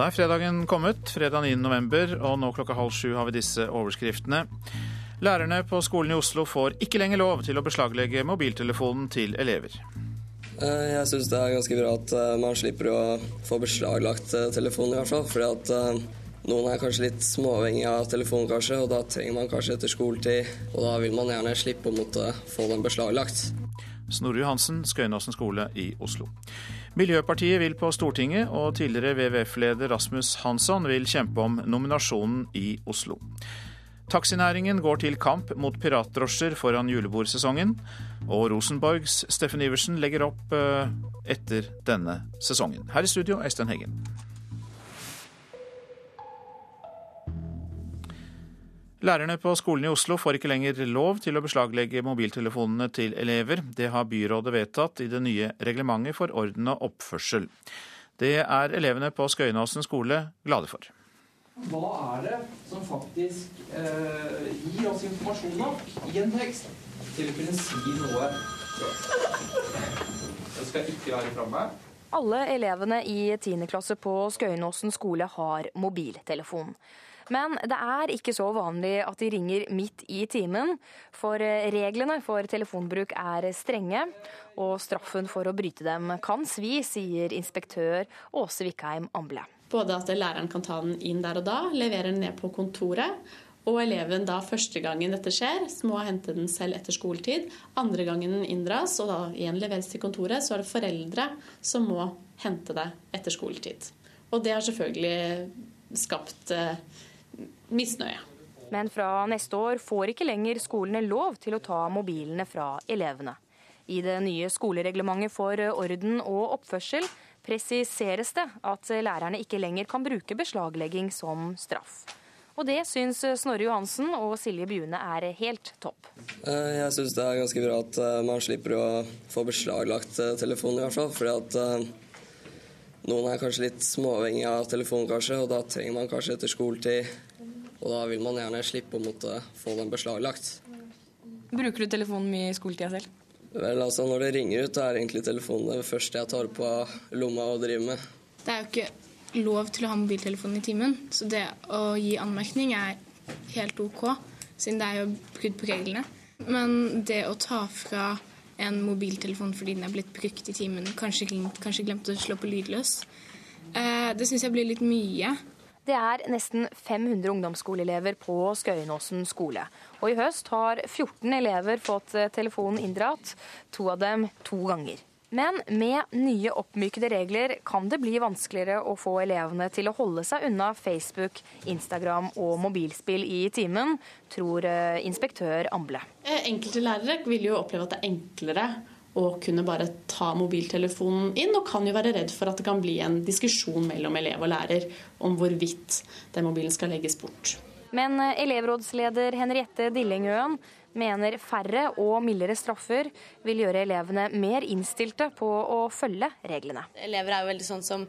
Da er fredagen kommet, fredag 9. november, og nå klokka halv sju har vi disse overskriftene. Lærerne på skolen i Oslo får ikke lenger lov til å beslaglegge mobiltelefonen til elever. Eh, jeg syns det er ganske bra at eh, man slipper å få beslaglagt eh, telefonen, i hvert fall. Fordi at noen er kanskje litt småavhengig av telefonen, kanskje, og da trenger man kanskje etter skoletid. Og da vil man gjerne slippe å måtte få den beslaglagt. Snorre Johansen, Skøyenåsen skole i Oslo. Miljøpartiet vil på Stortinget, og tidligere WWF-leder Rasmus Hansson vil kjempe om nominasjonen i Oslo. Taxinæringen går til kamp mot piratdrosjer foran julebordsesongen. Og Rosenborgs Steffen Iversen legger opp eh, etter denne sesongen. Her i studio, Øystein Heggen. Lærerne på skolen i Oslo får ikke lenger lov til å beslaglegge mobiltelefonene til elever. Det har byrådet vedtatt i det nye reglementet for orden og oppførsel. Det er elevene på Skøyenåsen skole glade for. Hva er det som faktisk eh, gir oss informasjon nok i en tekst til å kunne si noe? Det skal ikke være framme. Alle elevene i 10. klasse på Skøyenåsen skole har mobiltelefon. Men det er ikke så vanlig at de ringer midt i timen, for reglene for telefonbruk er strenge, og straffen for å bryte dem kan svi, sier inspektør Åse Vikheim Amble. Både at læreren kan ta den inn der og da, levere den ned på kontoret, og eleven da første gangen dette skjer, må hente den selv etter skoletid. Andre gangen den inndras og da igjen leveres til kontoret, så er det foreldre som må hente det etter skoletid. Og det har selvfølgelig skapt eh, misnøye. Men fra neste år får ikke lenger skolene lov til å ta mobilene fra elevene. I det nye skolereglementet for orden og oppførsel presiseres det at lærerne ikke lenger kan bruke beslaglegging som straff. Og det syns Snorre Johansen og Silje Bjune er helt topp. Eh, jeg syns det er ganske bra at eh, man slipper å få beslaglagt eh, telefonen, i hvert fall. Fordi at noen er kanskje litt småavhengig av telefonen, kanskje, og da trenger man kanskje etter skoletid og da vil man gjerne slippe å måtte få den beslaglagt. Bruker du telefonen mye i skoletida selv? Vel, altså Når det ringer ut, er egentlig telefonen det første jeg tar på lomma og driver med. Det er jo ikke lov til å ha mobiltelefonen i timen, så det å gi anmerkning er helt OK, siden det er jo brudd på reglene. Men det å ta fra en mobiltelefon fordi den er blitt brukt i timen, kanskje, kanskje glemt å slå på lydløs, eh, det syns jeg blir litt mye. Det er nesten 500 ungdomsskoleelever på Skøyenåsen skole. Og i høst har 14 elever fått eh, telefonen inndratt, to av dem to ganger. Men med nye oppmykede regler kan det bli vanskeligere å få elevene til å holde seg unna Facebook, Instagram og mobilspill i timen, tror eh, inspektør Amble. Eh, enkelte lærere vil jo oppleve at det er enklere å kunne bare ta mobiltelefonen inn, og kan jo være redd for at det kan bli en diskusjon mellom elev og lærer om hvorvidt den mobilen skal legges bort. Men eh, elevrådsleder Henriette Dillingøen mener færre og mildere straffer vil gjøre elevene mer innstilte på å følge reglene. Elever er jo veldig sånn som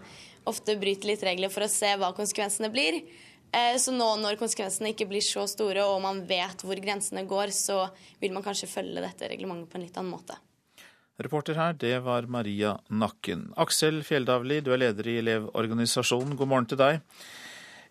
ofte bryter litt regler for å se hva konsekvensene blir. Eh, så nå når konsekvensene ikke blir så store og man vet hvor grensene går, så vil man kanskje følge dette reglementet på en litt annen måte. Reporter her, det var Maria Nakken. Aksel Fjelldavli, du er leder i Elevorganisasjonen. God morgen til deg.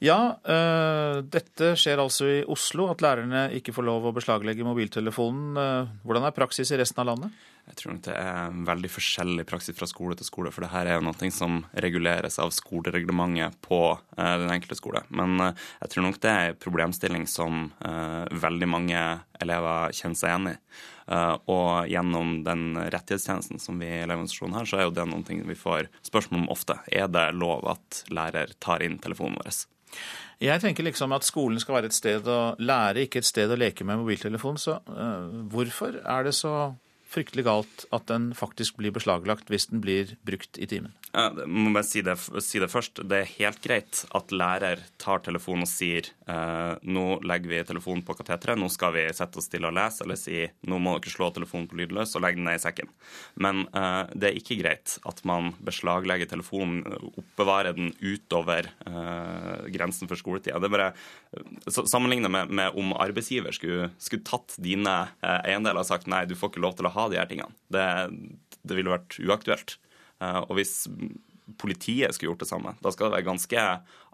Ja, øh, dette skjer altså i Oslo, at lærerne ikke får lov å beslaglegge mobiltelefonen. Eh, hvordan er praksis i resten av landet? Jeg tror nok det er veldig forskjellig praksis fra skole til skole, for det her er jo noe som reguleres av skolereglementet på uh, den enkelte skole. Men uh, jeg tror nok det er en problemstilling som uh, veldig mange elever kjenner seg igjen i. Og gjennom den rettighetstjenesten som vi i Elevorganisasjonen har, så er jo det noe vi får spørsmål om ofte. Er det lov at lærer tar inn telefonen vår? Jeg tenker liksom at skolen skal være et sted å lære, ikke et sted å leke med mobiltelefon. Så uh, hvorfor er det så fryktelig galt at den faktisk blir beslaglagt hvis den blir brukt i timen? Jeg må bare si det, si det, først. Det er helt greit at lærer tar telefonen og sier eh, nå legger vi telefonen på kateteret, nå skal vi sette oss stille og lese, eller si nå må dere slå telefonen på lydløs og legge den ned i sekken. Men eh, det er ikke greit at man beslaglegger telefonen, oppbevarer den utover eh, grensen for skoletida. Det er bare Sammenlignet med, med, om arbeidsgiver skulle, skulle tatt dine eh, eiendeler og sagt nei, du får ikke lov til å ha de her tingene. Det, det ville vært uaktuelt. Eh, og hvis politiet skulle gjort det samme. Da skal det være ganske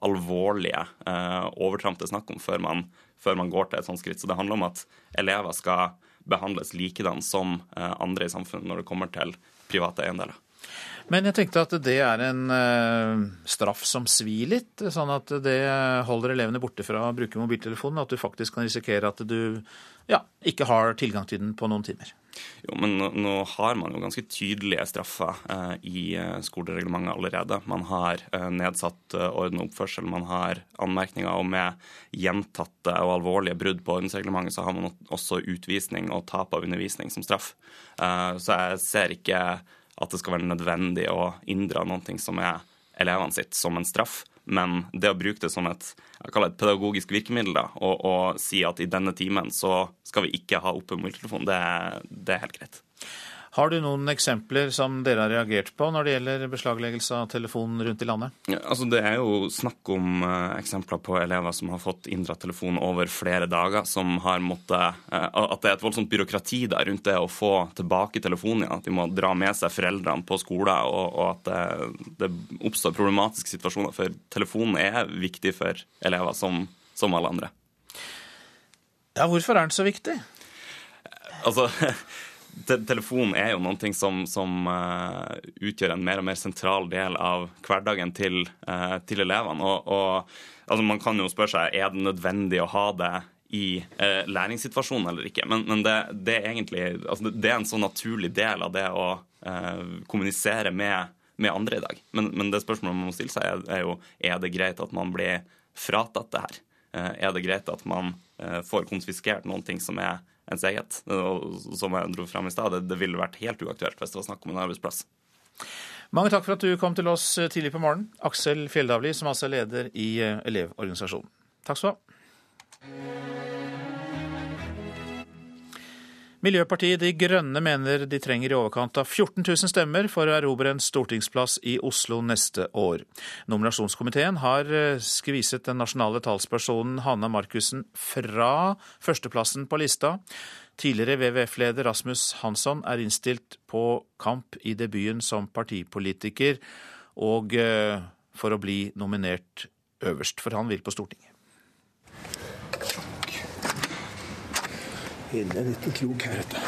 alvorlige eh, overtramp det er snakk om før man, før man, går til et sånt skritt. Så det handler om at elever skal behandles likedan som eh, andre i samfunnet når det kommer til private eiendeler. Men jeg tenkte at det er en straff som svir litt, sånn at det holder elevene borte fra å bruke mobiltelefonen. At du faktisk kan risikere at du ja, ikke har tilgang til den på noen timer. Jo, men nå, nå har man jo ganske tydelige straffer eh, i eh, skolereglementet allerede. Man har eh, nedsatt eh, orden og oppførsel, man har anmerkninger, og med gjentatte og alvorlige brudd på ordensreglementet, så har man også utvisning og tap av undervisning som straff. Eh, så jeg ser ikke at det skal være nødvendig å inndra noe som er elevene sitt, som en straff. Men det å bruke det som et, et pedagogisk virkemiddel da, og, og, si at i denne timen så skal vi ikke ha oppe mobiltelefon, det, det er helt greit. Har du noen eksempler som dere har reagert på når det gjelder beslagleggelse av telefon rundt i landet? Ja, altså det er jo snakk om uh, eksempler på elever som har fått inndratt telefon over flere dager, som har måttet uh, At det er et voldsomt byråkrati der rundt det å få tilbake telefonen igjen. At de må dra med seg foreldrene på skolen, og, og at det, det, oppstår problematiske situasjoner. For telefonen er viktig for elever som, som alle andre. Ja, hvorfor er den så viktig? Altså te telefonen er jo noe som, som uh, utgjør en mer og mer sentral del av hverdagen til, uh, til elevene. Og, og, altså, man kan jo spørre seg er det nødvendig å ha det i uh, læringssituasjonen eller ikke. Men, men det, det, er egentlig altså, det er en så naturlig del av det å kommunisere med, med, andre i dag. Men, men, det spørsmålet man må stille seg, er, er, jo er det greit at man blir fratatt det her. er det greit at man får konfiskert noen ting som er ens eget. Og som jeg dro fram i stad, det, det ville vært helt uaktuelt hvis det var snakk om en arbeidsplass. Mange takk for at du kom til oss tidlig på morgenen. Aksel Fjelldavli, som altså er leder i eh, Elevorganisasjonen. Takk skal du ha. Miljøpartiet De Grønne mener de trenger i overkant av 14 000 stemmer for å erobre en stortingsplass i Oslo neste år. Nominasjonskomiteen har eh, skviset den nasjonale talspersonen Hanna Markussen fra førsteplassen på lista. Tidligere WWF-leder Rasmus Hansson er innstilt på kamp i debuten som partipolitiker, og eh, for å bli nominert øverst, for han vil på Stortinget. Inne en liten krok her, vet du.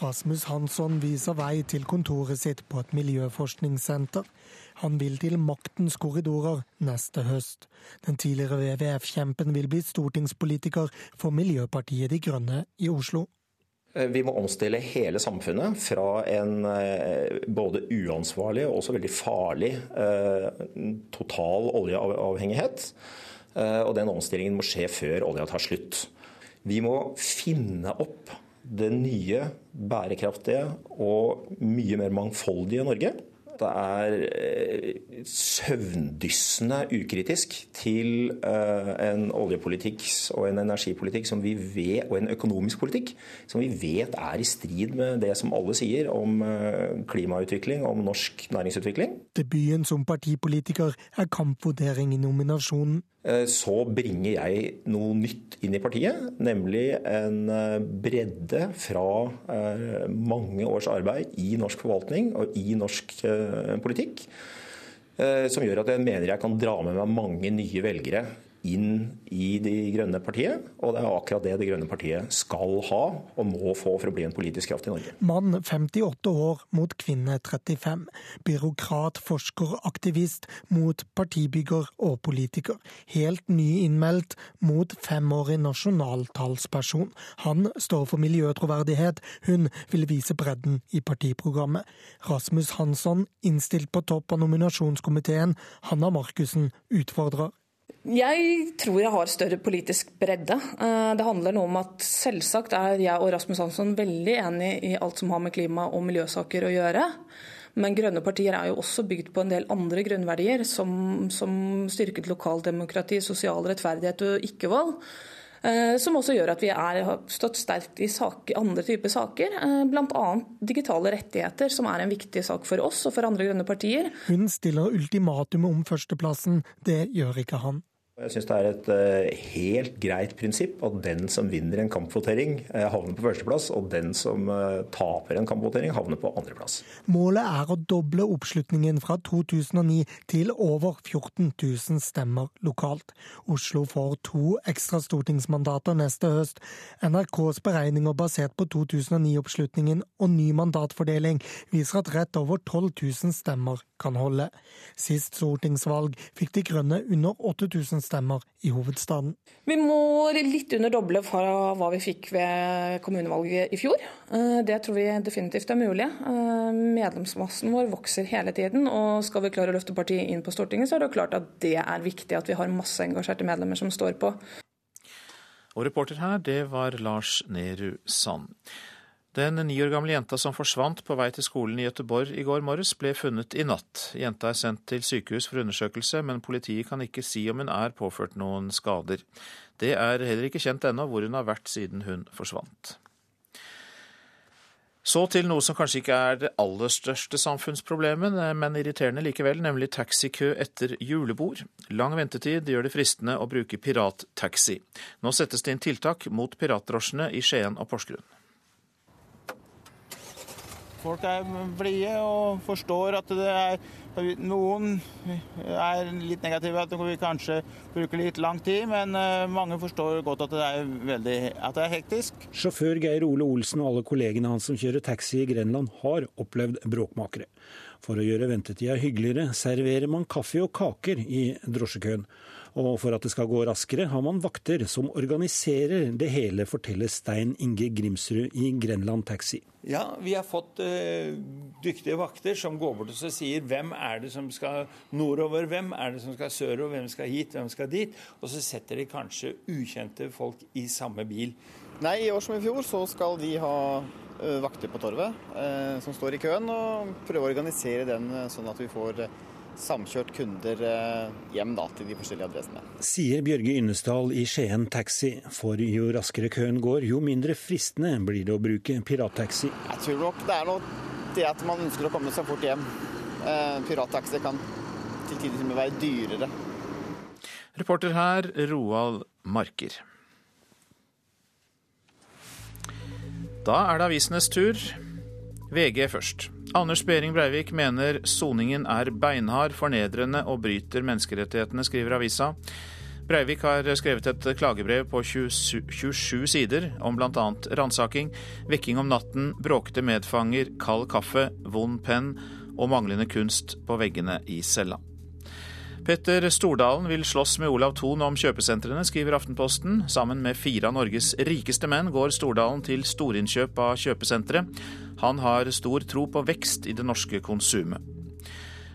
Rasmus Hansson viser vei til kontoret sitt på et miljøforskningssenter. Han vil til maktens korridorer neste høst. Den tidligere WWF-kjempen vil bli stortingspolitiker for Miljøpartiet De Grønne i Oslo. Eh, vi må omstille hele samfunnet fra en eh, både uansvarlig og også veldig farlig eh, total oljeavhengighet. Og den omstillingen må skje før olja tar slutt. Vi må finne opp det nye, bærekraftige og mye mer mangfoldige Norge. Det er eh, søvndyssende ukritisk til eh, en oljepolitikk og en energipolitikk som vi vet, og en økonomisk politikk som vi vet er i strid med det som alle sier om eh, klimautvikling, om norsk næringsutvikling. Debuten som partipolitiker er kampvotering i nominasjonen. Eh, så bringer jeg noe nytt inn i partiet, nemlig en eh, bredde fra eh, mange års arbeid i norsk forvaltning og i norsk politikk, som gjør at jeg mener jeg kan dra med meg mange nye velgere inn i De grønne partiet. Og det er akkurat det Det grønne partiet skal ha og må få for å bli en politisk kraft i Norge. Mann 58 år mot kvinne 35. Byråkrat, forsker, aktivist mot partibygger og politiker. Helt ny innmeldt mot femårig nasjonaltalsperson. Han står for miljøtroverdighet, hun vil vise bredden i partiprogrammet. Rasmus Hansson, innstilt på topp av nominasjonskomiteen. Hanna Markussen utfordrer. Jeg tror jeg har større politisk bredde. Eh, det handler noe om at selvsagt er jeg og Rasmus Hansson veldig enig i alt som har med klima- og miljøsaker å gjøre. Men grønne partier er jo også bygd på en del andre grunnverdier, som, som styrket lokaldemokrati, sosial rettferdighet og ikke-vold. Eh, som også gjør at vi er, har stått sterkt i saker, andre typer saker, eh, bl.a. digitale rettigheter, som er en viktig sak for oss og for andre grønne partier. Hun stiller ultimatumet om førsteplassen, det gjør ikke han. Jeg syns det er et uh, helt greit prinsipp at den som vinner en kampvotering, uh, havner på førsteplass, og den som uh, taper en kampvotering, havner på andreplass. Målet er å doble oppslutningen fra 2009 til over 14 000 stemmer lokalt. Oslo får to ekstra stortingsmandater neste høst. NRKs beregninger basert på 2009-oppslutningen og ny mandatfordeling viser at rett over 12 000 stemmer kan holde. Sist stortingsvalg fikk De Grønne under 8000 stemmer i hovedstaden. Vi må litt under doble fra hva vi fikk ved kommunevalget i fjor. Eh, det tror vi definitivt er mulig. Eh, medlemsmassen vår vokser hele tiden, og skal vi klare å løfte partiet inn på Stortinget, så er det klart at det er viktig at vi har masse engasjerte medlemmer som står på. Og reporter her, det var Lars Nehru Sand. Den ni år gamle jenta som forsvant på vei til skolen i Gøteborg i går morges, ble funnet i natt. Jenta er sendt til sykehus for undersøkelse, men politiet kan ikke si om hun er påført noen skader. Det er heller ikke kjent ennå hvor hun har vært siden hun forsvant. Så til noe som kanskje ikke er det aller største samfunnsproblemet, men irriterende likevel, nemlig taxikø etter julebord. Lang ventetid gjør det fristende å bruke pirattaxi. Nå settes det inn tiltak mot piratdrosjene i Skien og Porsgrunn. Folk er blide og forstår at det er Noen er litt negative, at vi kanskje bruker litt lang tid, men eh, mange forstår godt at det er, veldig, at det er hektisk. Sjåfør Geir Ole Olsen og alle kollegene hans som kjører taxi i Grenland, har opplevd bråkmakere. For å gjøre ventetida hyggeligere serverer man kaffe og kaker i drosjekøen. Og for at det skal gå raskere, har man vakter som organiserer det hele, forteller Stein Inge Grimsrud i Grenland Taxi. Ja, vi har fått uh, dyktige vakter som går bort og sier hvem er det som skal nordover, hvem er det som skal sørover, hvem skal hit, hvem skal dit. Og så setter de kanskje ukjente folk i samme bil. Nei, i år som i fjor så skal de ha uh, vakter på torvet uh, som står i køen, og prøve å organisere den sånn at vi får samkjørt kunder eh, hjem da, til de forskjellige adressene. Sier Bjørge Yndesdal i Skien Taxi. For jo raskere køen går, jo mindre fristende blir det å bruke pirattaxi. Jeg tror nok det er noe det at man ønsker å komme seg fort hjem. Eh, pirattaxi kan til tider være dyrere. Reporter her, Roald Marker. Da er det avisenes tur. VG først. Anders Behring Breivik mener soningen er beinhard, fornedrende og bryter menneskerettighetene, skriver avisa. Breivik har skrevet et klagebrev på 27 sider om bl.a. ransaking, vekking om natten, bråkete medfanger, kald kaffe, vond penn og manglende kunst på veggene i cella. Petter Stordalen vil slåss med Olav Thon om kjøpesentrene, skriver Aftenposten. Sammen med fire av Norges rikeste menn går Stordalen til storinnkjøp av kjøpesentre. Han har stor tro på vekst i det norske konsumet.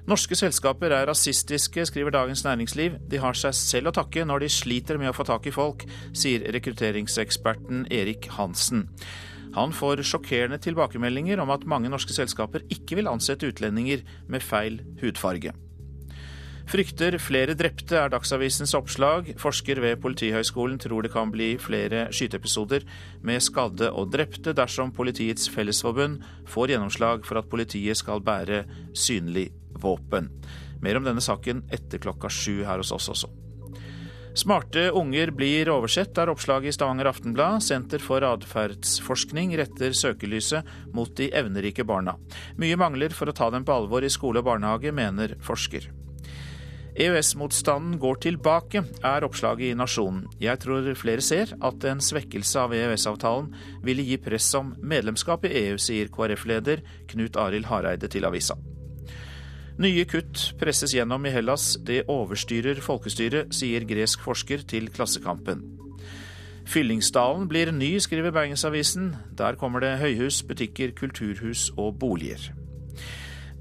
Norske selskaper er rasistiske, skriver Dagens Næringsliv. De har seg selv å takke når de sliter med å få tak i folk, sier rekrutteringseksperten Erik Hansen. Han får sjokkerende tilbakemeldinger om at mange norske selskaper ikke vil ansette utlendinger med feil hudfarge. Frykter flere drepte, er Dagsavisens oppslag. Forsker ved Politihøgskolen tror det kan bli flere skyteepisoder med skadde og drepte dersom Politiets Fellesforbund får gjennomslag for at politiet skal bære synlig våpen. Mer om denne saken etter klokka sju her hos oss også. Smarte unger blir oversett, er oppslaget i Stavanger Aftenblad. Senter for atferdsforskning retter søkelyset mot de evnerike barna. Mye mangler for å ta dem på alvor i skole og barnehage, mener forsker. EØS-motstanden går tilbake, er oppslaget i Nasjonen. Jeg tror flere ser at en svekkelse av EØS-avtalen ville gi press om medlemskap i EU, sier KrF-leder Knut Arild Hareide til avisa. Nye kutt presses gjennom i Hellas. Det overstyrer folkestyret, sier gresk forsker til Klassekampen. Fyllingsdalen blir ny, skriver Bergensavisen. Der kommer det høyhus, butikker, kulturhus og boliger.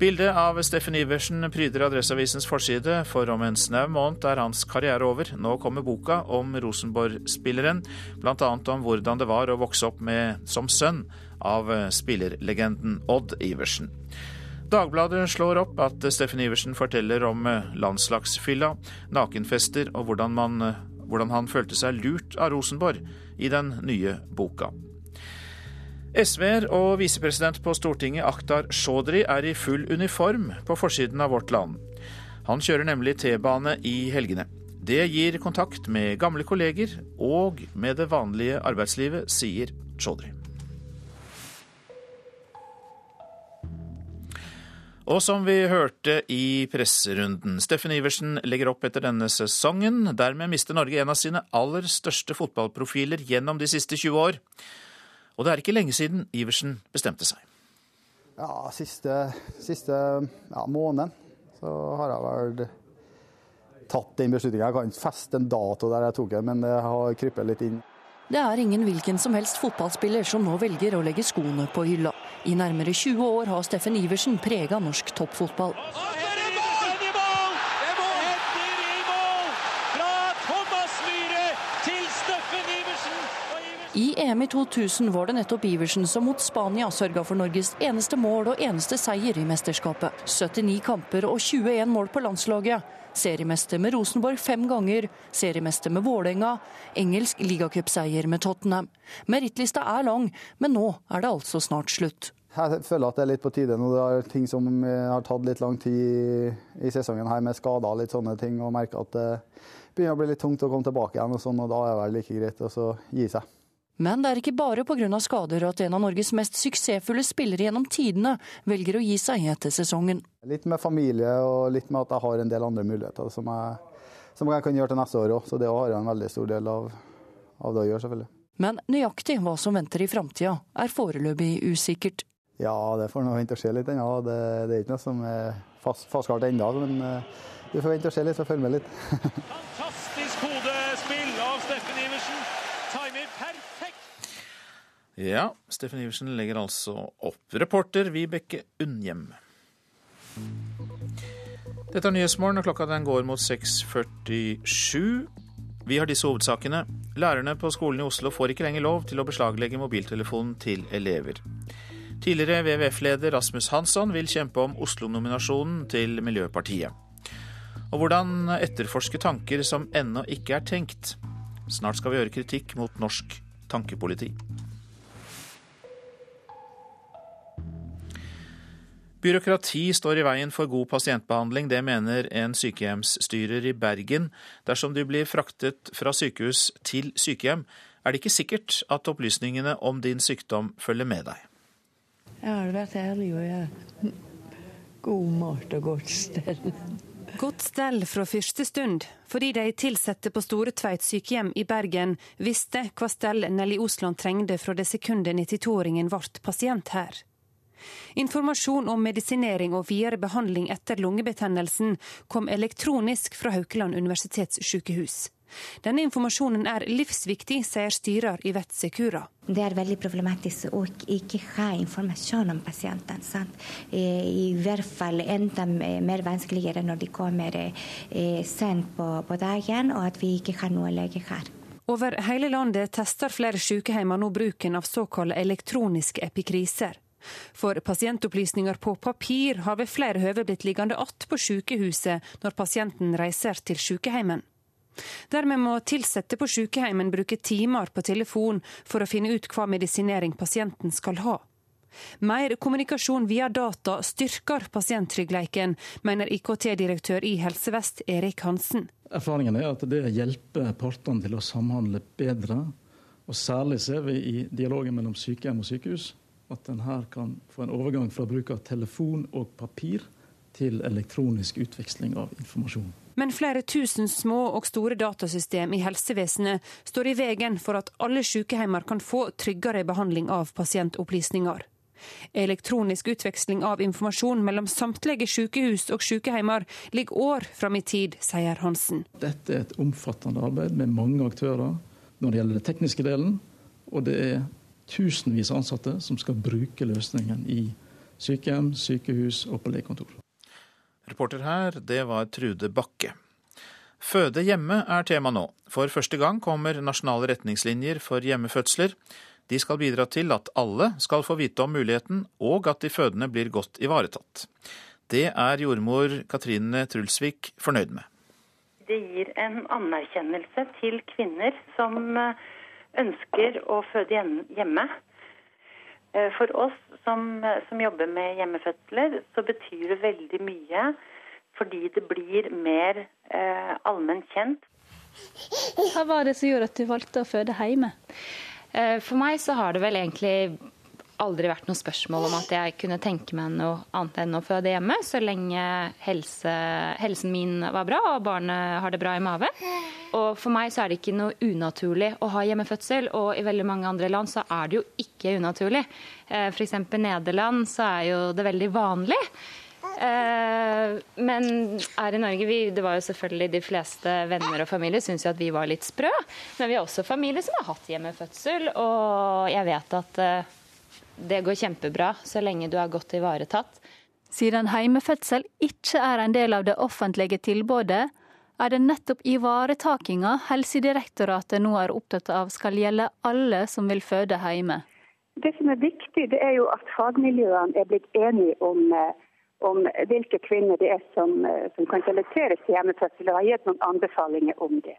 Bildet av Steffen Iversen pryder Adresseavisens forside, for om en snau måned er hans karriere over. Nå kommer boka om Rosenborg-spilleren, bl.a. om hvordan det var å vokse opp med, som sønn av spillerlegenden Odd Iversen. Dagbladet slår opp at Steffen Iversen forteller om landslagsfylla, nakenfester og hvordan, man, hvordan han følte seg lurt av Rosenborg i den nye boka. SV-er og visepresident på Stortinget Akhtar Chaudhry er i full uniform på forsiden av Vårt Land. Han kjører nemlig T-bane i helgene. Det gir kontakt med gamle kolleger og med det vanlige arbeidslivet, sier Chaudhry. Og som vi hørte i presserunden, Steffen Iversen legger opp etter denne sesongen. Dermed mister Norge en av sine aller største fotballprofiler gjennom de siste 20 år. Og det er ikke lenge siden Iversen bestemte seg. Ja, siste, siste ja, måneden så har jeg vel tatt den beslutninga. Jeg kan ikke feste en dato der jeg tok den, men det har krypet litt inn. Det er ingen hvilken som helst fotballspiller som nå velger å legge skoene på hylla. I nærmere 20 år har Steffen Iversen prega norsk toppfotball. I EM i 2000 var det nettopp Iversen som mot Spania sørga for Norges eneste mål og eneste seier i mesterskapet. 79 kamper og 21 mål på landslaget. Seriemester med Rosenborg fem ganger, seriemester med Vålerenga, engelsk ligacupseier med Tottenham. Merittlista er lang, men nå er det altså snart slutt. Jeg føler at det er litt på tide nå. Det er ting som har tatt litt lang tid i sesongen her, med skader og litt sånne ting. Og merker at det begynner å bli litt tungt å komme tilbake igjen, og sånn, og da er det vel like greit å gi seg. Men det er ikke bare pga. skader at en av Norges mest suksessfulle spillere gjennom tidene velger å gi seg etter sesongen. Litt med familie og litt med at jeg har en del andre muligheter som jeg, som jeg kan gjøre til neste år òg. Så det har en veldig stor del av, av det å gjøre, selvfølgelig. Men nøyaktig hva som venter i framtida er foreløpig usikkert. Ja, det får nå vente og se litt ennå. Det, det, er ikke noe som er fast, fastkalt ennå. Men vi du får vente og se litt, så følg med litt. Fantastisk hodespill av Steffen Iversen. Timer perfekt. Ja, Steffen Iversen legger altså opp. Reporter Vibeke Unnhjem. Dette er Nyhetsmorgen, og klokka den går mot 6.47. Vi har disse hovedsakene. Lærerne på skolen i Oslo får ikke lenger lov til å beslaglegge mobiltelefonen til elever. Tidligere WWF-leder Rasmus Hansson vil kjempe om Oslo-nominasjonen til Miljøpartiet. Og hvordan etterforske tanker som ennå ikke er tenkt. Snart skal vi høre kritikk mot norsk tankepoliti. Byråkrati står i veien for god pasientbehandling, det mener en sykehjemsstyrer i Bergen. Dersom du blir fraktet fra sykehus til sykehjem, er det ikke sikkert at opplysningene om din sykdom følger med deg. Jeg har vært ærlig og jeg god mat og godt stell. Godt stell fra første stund, fordi de ansatte på Store Tveit sykehjem i Bergen visste hva stell Nelly Osland trengte fra det sekundet 92-åringen ble pasient her. Informasjon om medisinering og videre behandling etter lungebetennelsen kom elektronisk fra Haukeland universitetssykehus. Denne informasjonen er livsviktig, sier styrer i Secura. Det er veldig problematisk å ikke ha informasjon om pasienten. Sant? I hvert fall enda mer vanskeligere når de kommer sent på, på dagen, og at vi ikke har noe lege her. Over hele landet tester flere sykehjemmer nå bruken av såkalte elektroniske epikriser. For pasientopplysninger på papir har ved flere høve blitt liggende att på sykehuset når pasienten reiser til sykeheimen. Dermed må ansatte på sykeheimen bruke timer på telefon for å finne ut hva medisinering pasienten skal ha. Mer kommunikasjon via data styrker pasienttryggleiken, mener IKT-direktør i Helse Vest Erik Hansen. Erfaringen er at det hjelper partene til å samhandle bedre. Og Særlig ser vi i dialogen mellom sykehjem og sykehus at en her kan få en overgang fra bruk av telefon og papir til elektronisk utveksling av informasjon. Men flere tusen små og store datasystem i helsevesenet står i veien for at alle sykehjemmer kan få tryggere behandling av pasientopplysninger. Elektronisk utveksling av informasjon mellom samtlige sykehus og sykehjemmer ligger år fram i tid, sier Hansen. Dette er et omfattende arbeid med mange aktører når det gjelder den tekniske delen. Og det er tusenvis av ansatte som skal bruke løsningen i sykehjem, sykehus og på legekontor. Reporter her, det var Trude Bakke. Føde hjemme er tema nå. For første gang kommer nasjonale retningslinjer for hjemmefødsler. De skal bidra til at alle skal få vite om muligheten, og at de fødende blir godt ivaretatt. Det er jordmor Katrine Trulsvik fornøyd med. Det gir en anerkjennelse til kvinner som ønsker å føde hjemme. Eh, for oss som, som, jobber med hjemmefødsler, så betyr det veldig mye fordi det blir mer eh, allment kjent Hva var det som gjorde at du valgte å føde hjemme? Eh, for meg så har det vel egentlig aldri vært noe spørsmål om at jeg kunne tenke meg noe annet enn å føde hjemme, så lenge helse, helsen min var bra og barnet har det bra i mage. Og for meg så er det ikke noe unaturlig å ha hjemmefødsel, og i veldig mange andre land så er det jo ikke unaturlig. Eh, F.eks. Nederland så er jo det veldig vanlig. Eh, men her i Norge vi, det var jo selvfølgelig De fleste venner og familie syns jo at vi var litt sprø. Men vi har også familie som har hatt hjemmefødsel, og jeg vet at eh, det går kjempebra så lenge du er godt ivaretatt. Siden heimefødsel ikke er en del av det offentlige tilbudet, er det nettopp ivaretakinga Helsedirektoratet nå er opptatt av skal gjelde alle som vil føde hjemme. Det som er viktig, det er jo at fagmiljøene er blitt enige om eh, om hvilke kvinner det er som, eh, som kan relateres til hjemmefødsel, og har gitt noen anbefalinger om det.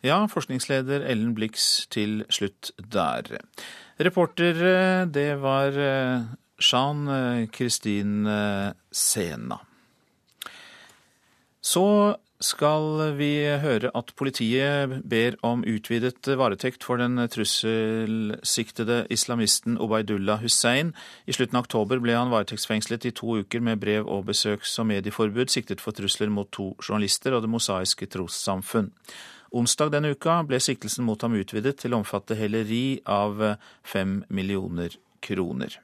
Ja, forskningsleder Ellen Blix til slutt der. Reporter, eh, det var eh, Jean Kristin Sena. Så skal vi høre at politiet ber om utvidet varetekt for den trusselsiktede islamisten Obaidullah Hussein. I slutten av oktober ble han varetektsfengslet i to uker med brev- og besøks- og medieforbud, siktet for trusler mot to journalister og Det mosaiske trossamfunn. Onsdag denne uka ble siktelsen mot ham utvidet til å omfatte heleri av fem millioner kroner.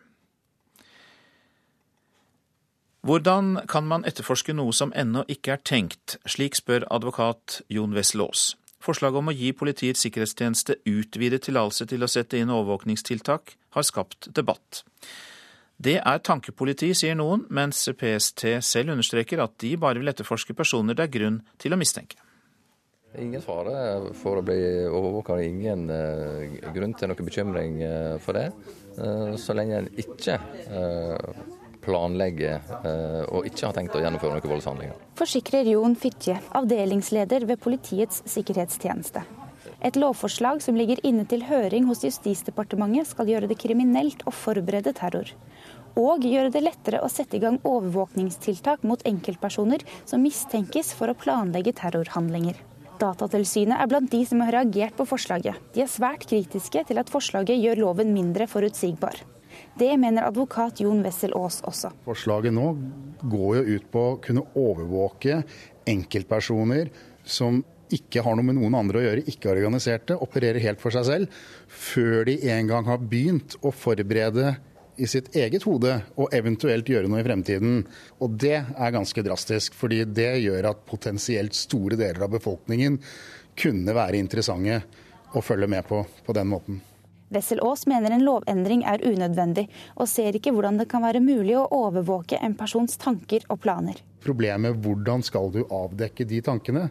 Hvordan kan man etterforske noe som ennå ikke er tenkt, slik spør advokat Jon Wessel Aas. Forslaget om å gi Politiets sikkerhetstjeneste utvidet tillatelse til å sette inn overvåkningstiltak har skapt debatt. Det er tankepoliti, sier noen, mens PST selv understreker at de bare vil etterforske personer det er grunn til å mistenke. Ingen fare for å bli overvåka, ingen uh, grunn til noe bekymring uh, for det. Uh, så lenge en ikke planlegger eh, og ikke har tenkt å gjennomføre noen voldshandlinger. Forsikrer Jon Fitje, avdelingsleder ved Politiets sikkerhetstjeneste. Et lovforslag som ligger inne til høring hos Justisdepartementet skal gjøre det kriminelt å forberede terror. Og gjøre det lettere å sette i gang overvåkningstiltak mot enkeltpersoner som mistenkes for å planlegge terrorhandlinger. Datatilsynet er blant de som har reagert på forslaget. De er svært kritiske til at forslaget gjør loven mindre forutsigbar. Det mener advokat Jon Wessel Aas også. Forslaget nå går jo ut på å kunne overvåke enkeltpersoner som ikke har noe med noen andre å gjøre, ikke er organiserte, opererer helt for seg selv, før de en gang har begynt å forberede i sitt eget hode og eventuelt gjøre noe i fremtiden. Og det er ganske drastisk, fordi det gjør at potensielt store deler av befolkningen kunne være interessante å følge med på på den måten. Wessel Aas mener en lovendring er unødvendig, og ser ikke hvordan det kan være mulig å overvåke en persons tanker og planer. Problemet hvordan skal du avdekke de tankene?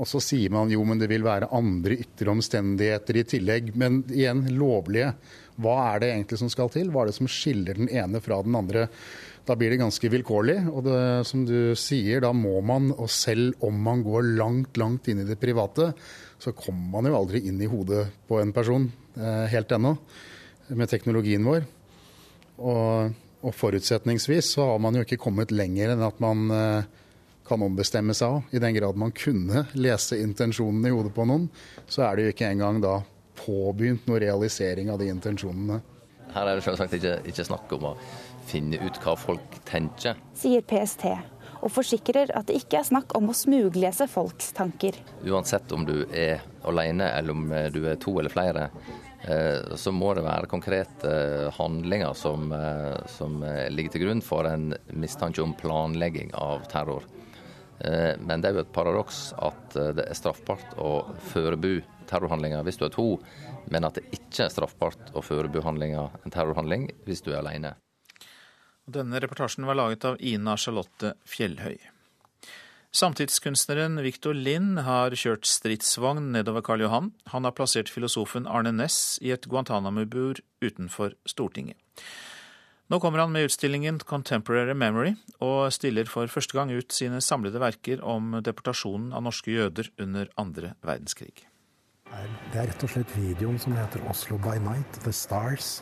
Og så sier man jo, men det vil være andre ytre omstendigheter i tillegg. Men igjen, lovlige. Hva er det egentlig som skal til? Hva er det som skiller den ene fra den andre? Da blir det ganske vilkårlig. Og det, som du sier, da må man, og selv om man går langt, langt inn i det private, så kommer man jo aldri inn i hodet på en person eh, helt ennå med teknologien vår. Og, og, forutsetningsvis så har man jo ikke kommet lenger enn at man eh, kan ombestemme seg av. I den grad man kunne lese intensjonene i hodet på noen, så er det jo ikke engang da påbegynt noe realisering av de intensjonene. Her er det selvsagt ikke, ikke snakk om å finne ut hva folk tenker. Sier PST og forsikrer at det ikke er snakk om å smuglese folks tanker. Uansett om du er alene eller om du er to eller flere, eh, så må det være konkrete handlinger som, eh, som ligger til grunn for en mistanke om planlegging av terror. Eh, men det er jo et paradoks at det er straffbart å forbu terrorhandlinger hvis du er to, men at det ikke er straffbart å forbu en terrorhandling hvis du er alene. Denne reportasjen var laget av Ina Charlotte Fjellhøy. Samtidskunstneren Victor Lind har kjørt stridsvogn nedover Karl Johan. Han har plassert filosofen Arne Næss i et Guantánamo-bur utenfor Stortinget. Nå kommer han med utstillingen Contemporary Memory, og stiller for første gang ut sine samlede verker om deportasjonen av norske jøder under andre verdenskrig. Det er rett og slett videoen som heter 'Oslo by Night', The Stars,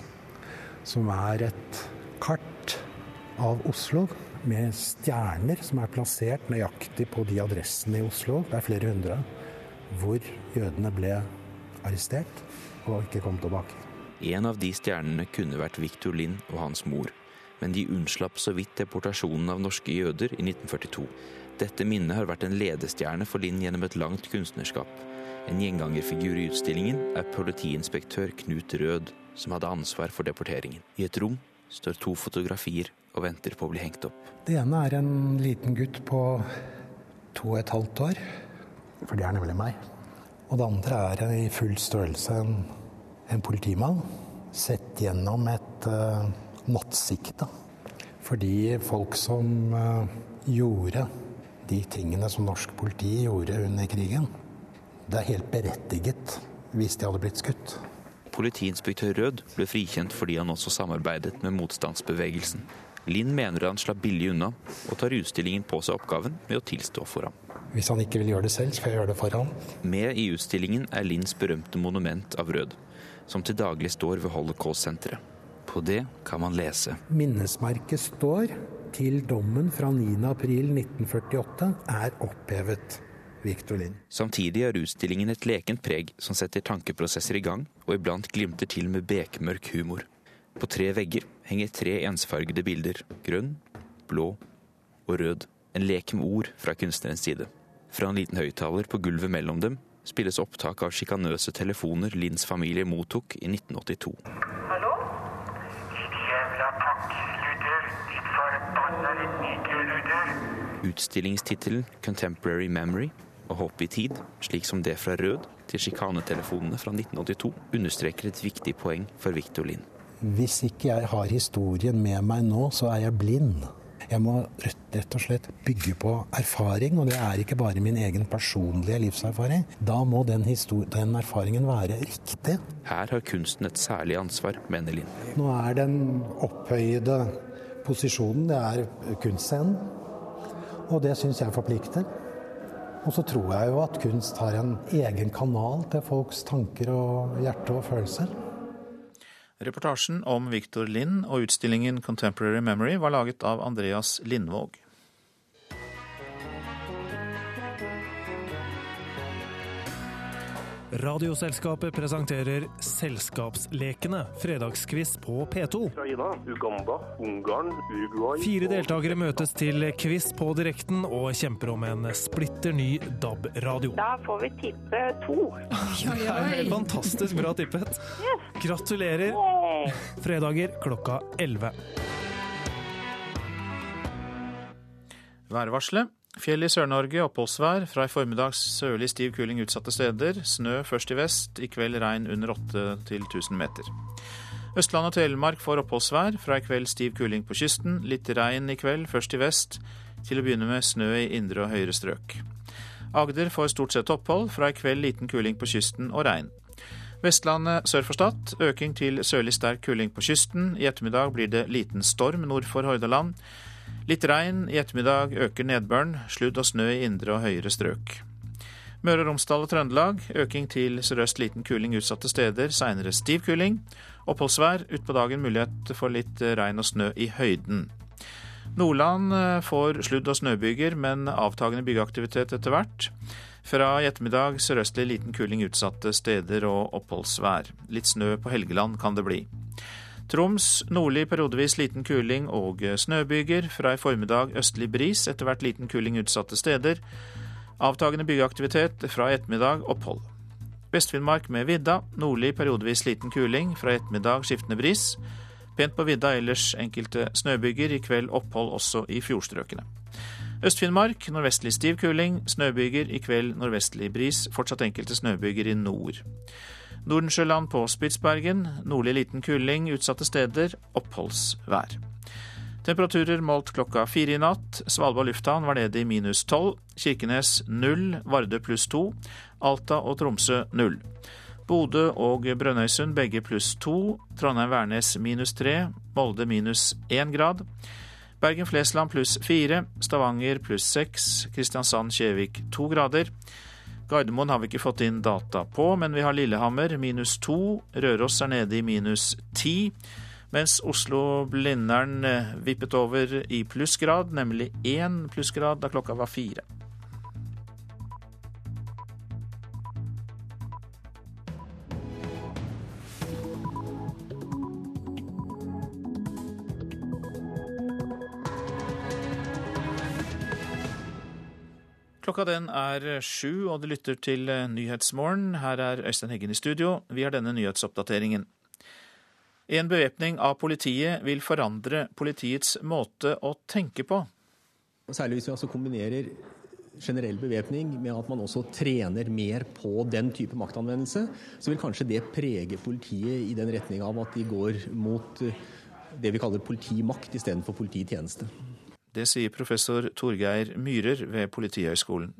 som er et kart av Oslo med stjerner som er plassert nøyaktig på de adressene i Oslo. Det er flere hundre. hvor jødene ble arrestert og ikke kom tilbake. En av de stjernene kunne vært Victor Lind og hans mor, men de unnslapp så vidt deportasjonen av norske jøder i 1942. Dette minnet har vært en ledestjerne for Lind gjennom et langt kunstnerskap. En gjengangerfigur i utstillingen er politiinspektør Knut Rød, som hadde ansvar for deporteringen. I et rom står to fotografier og venter på å bli hengt opp. Det ene er en liten gutt på to og et halvt år, for det er nemlig meg. Og det andre er i full størrelse en, en politimann sett gjennom et uh, nattsikte. Fordi folk som uh, gjorde de tingene som norsk politi gjorde under krigen, det er helt berettiget hvis de hadde blitt skutt. Politiinspektør Rød ble frikjent fordi han også samarbeidet med motstandsbevegelsen. Lind mener han slapp billig unna, og tar utstillingen på seg oppgaven med å tilstå for ham. Hvis han ikke vil gjøre det selv, skal jeg gjøre det for ham. Med i utstillingen er Linds berømte monument av Rød, som til daglig står ved Holocaust-senteret. På det kan man lese. Minnesmerket står til dommen fra 9.4.1948 er opphevet. Victor Lind. Samtidig har utstillingen et lekent preg som setter tankeprosesser i gang, og iblant glimter til med bekmørk humor. På tre vegger henger tre ensfargede bilder. Grønn, blå og rød. En lek med ord fra kunstnerens side. Fra en liten høyttaler på gulvet mellom dem spilles opptak av sjikanøse telefoner Linds familie mottok i 1982. Hallo? Jævla pakkluder, ditt forbannede nikkeluder. Utstillingstittelen 'Contemporary Memory' og 'Håp i tid', slik som det fra Rød til sjikanetelefonene fra 1982, understreker et viktig poeng for Victor Lind. Hvis ikke jeg har historien med meg nå, så er jeg blind. Jeg må rett og slett bygge på erfaring, og det er ikke bare min egen personlige livserfaring. Da må den, den erfaringen være riktig. Her har kunsten et særlig ansvar, mener Lind. Nå er den opphøyde posisjonen, det er kunstscenen. Og det syns jeg forplikter. Og så tror jeg jo at kunst har en egen kanal til folks tanker og hjerte og følelser. Reportasjen om Victor Lind og utstillingen Contemporary Memory var laget av Andreas Lindvåg. Radioselskapet presenterer Selskapslekene, fredagsquiz på P2. Ukraina, Uganda, Ungarn, Uruguay Fire deltakere møtes til quiz på direkten og kjemper om en splitter ny DAB-radio. Da får vi tippe to. Det er helt fantastisk bra tippet. Gratulerer. Fredager klokka 11. Værvarselet. Fjell i Sør-Norge, oppholdsvær. Fra i formiddag sørlig stiv kuling utsatte steder. Snø først i vest, i kveld regn under 8 til 1000 meter. Østland og Telemark får oppholdsvær. Fra i kveld stiv kuling på kysten. Litt regn i kveld, først i vest. Til å begynne med snø i indre og høyere strøk. Agder får stort sett opphold. Fra i kveld liten kuling på kysten og regn. Vestlandet sør for Stad øking til sørlig sterk kuling på kysten. I ettermiddag blir det liten storm nord for Hordaland. Litt regn, i ettermiddag øker nedbøren, sludd og snø i indre og høyere strøk. Møre og Romsdal og Trøndelag øking til sørøst liten kuling utsatte steder, seinere stiv kuling. Oppholdsvær, utpå dagen mulighet for litt regn og snø i høyden. Nordland får sludd- og snøbyger, men avtagende byggeaktivitet etter hvert. Fra i ettermiddag sørøstlig liten kuling utsatte steder og oppholdsvær. Litt snø på Helgeland kan det bli. Troms nordlig periodevis liten kuling og snøbyger. Fra i formiddag østlig bris, etter hvert liten kuling utsatte steder. Avtagende byggeaktivitet fra i ettermiddag opphold. Vest-Finnmark med vidda. Nordlig periodevis liten kuling. Fra i ettermiddag skiftende bris. Pent på vidda, ellers enkelte snøbyger. I kveld opphold også i fjordstrøkene. Øst-Finnmark nordvestlig stiv kuling. Snøbyger. I kveld nordvestlig bris. Fortsatt enkelte snøbyger i nord. Nordensjøland på Spitsbergen. Nordlig liten kuling utsatte steder. Oppholdsvær. Temperaturer målt klokka fire i natt. Svalbard lufthavn var nede i minus tolv. Kirkenes null. Vardø pluss to. Alta og Tromsø null. Bodø og Brønnøysund begge pluss to. Trondheim-Værnes minus tre. Molde minus én grad. Bergen-Flesland pluss fire. Stavanger pluss seks. Kristiansand-Kjevik to grader. Gardermoen har vi ikke fått inn data på, men vi har Lillehammer minus to. Røros er nede i minus ti. Mens Oslo-Blindern vippet over i plussgrad, nemlig én plussgrad da klokka var fire. Klokka den er sju, og du lytter til Nyhetsmorgen. Her er Øystein Heggen i studio. Vi har denne nyhetsoppdateringen. En bevæpning av politiet vil forandre politiets måte å tenke på. Særlig hvis vi altså kombinerer generell bevæpning med at man også trener mer på den type maktanvendelse, så vil kanskje det prege politiet i den retning av at de går mot eh, det vi kaller politimakt istedenfor polititjeneste. Det sier professor Torgeir Myhrer ved Politihøgskolen.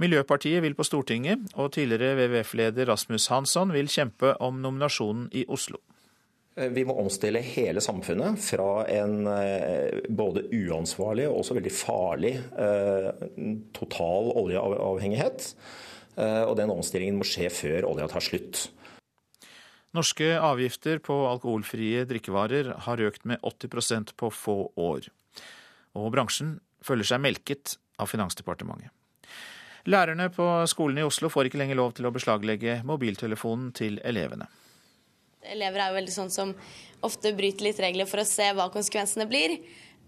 Miljøpartiet vil på Stortinget, og tidligere WWF-leder Rasmus Hansson vil kjempe om nominasjonen i Oslo. Vi må omstille hele samfunnet fra en eh, både uansvarlig og også veldig farlig eh, total oljeavhengighet. Eh, og den omstillingen må skje før olja tar slutt. Norske avgifter på alkoholfrie drikkevarer har økt med 80% på få år. Og bransjen føler seg melket av Finansdepartementet. Lærerne på skolen i Oslo får ikke lenger lov til å beslaglegge mobiltelefonen til elevene. Elever er jo veldig sånn som ofte bryter litt regler for å se hva konsekvensene blir.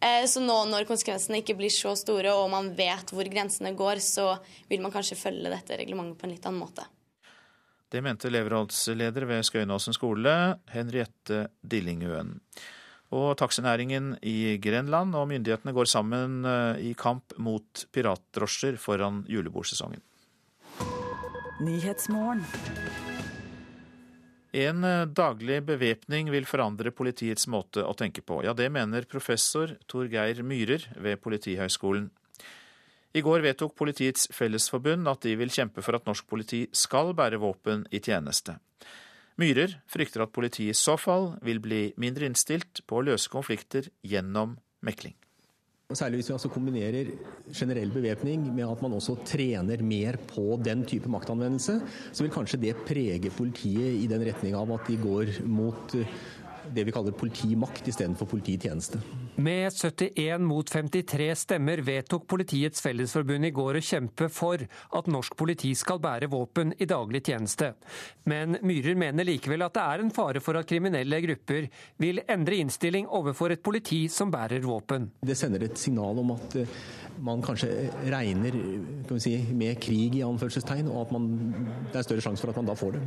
Eh, så nå når konsekvensene ikke blir så store og man vet hvor grensene går, så vil man kanskje følge dette reglementet på en litt annen måte. Det mente elevrådsleder ved Skøyenåsen skole, Henriette Dillingøen. Og taxinæringen i Grenland og myndighetene går sammen eh, i kamp mot piratdrosjer foran julebordsesongen. En eh, daglig bevæpning vil forandre politiets måte å tenke på. Ja, det mener professor Torgeir Myhrer ved Politihøgskolen. I går vedtok Politiets Fellesforbund at de vil kjempe for at norsk politi skal bære våpen i tjeneste. Myhrer frykter at politiet i så fall vil bli mindre innstilt på å løse konflikter gjennom mekling. Særlig hvis vi altså kombinerer generell bevæpning med at man også trener mer på den type maktanvendelse, så vil kanskje det prege politiet i den retning av at de går mot det vi kaller politimakt istedenfor polititjeneste. Med 71 mot 53 stemmer vedtok Politiets Fellesforbund i går å kjempe for at norsk politi skal bære våpen i daglig tjeneste. Men Myhrer mener likevel at det er en fare for at kriminelle grupper vil endre innstilling overfor et politi som bærer våpen. Det sender et signal om at eh, man kanskje regner si, med krig i anførselstegn, og at man, det er større sjanse for at man da får det.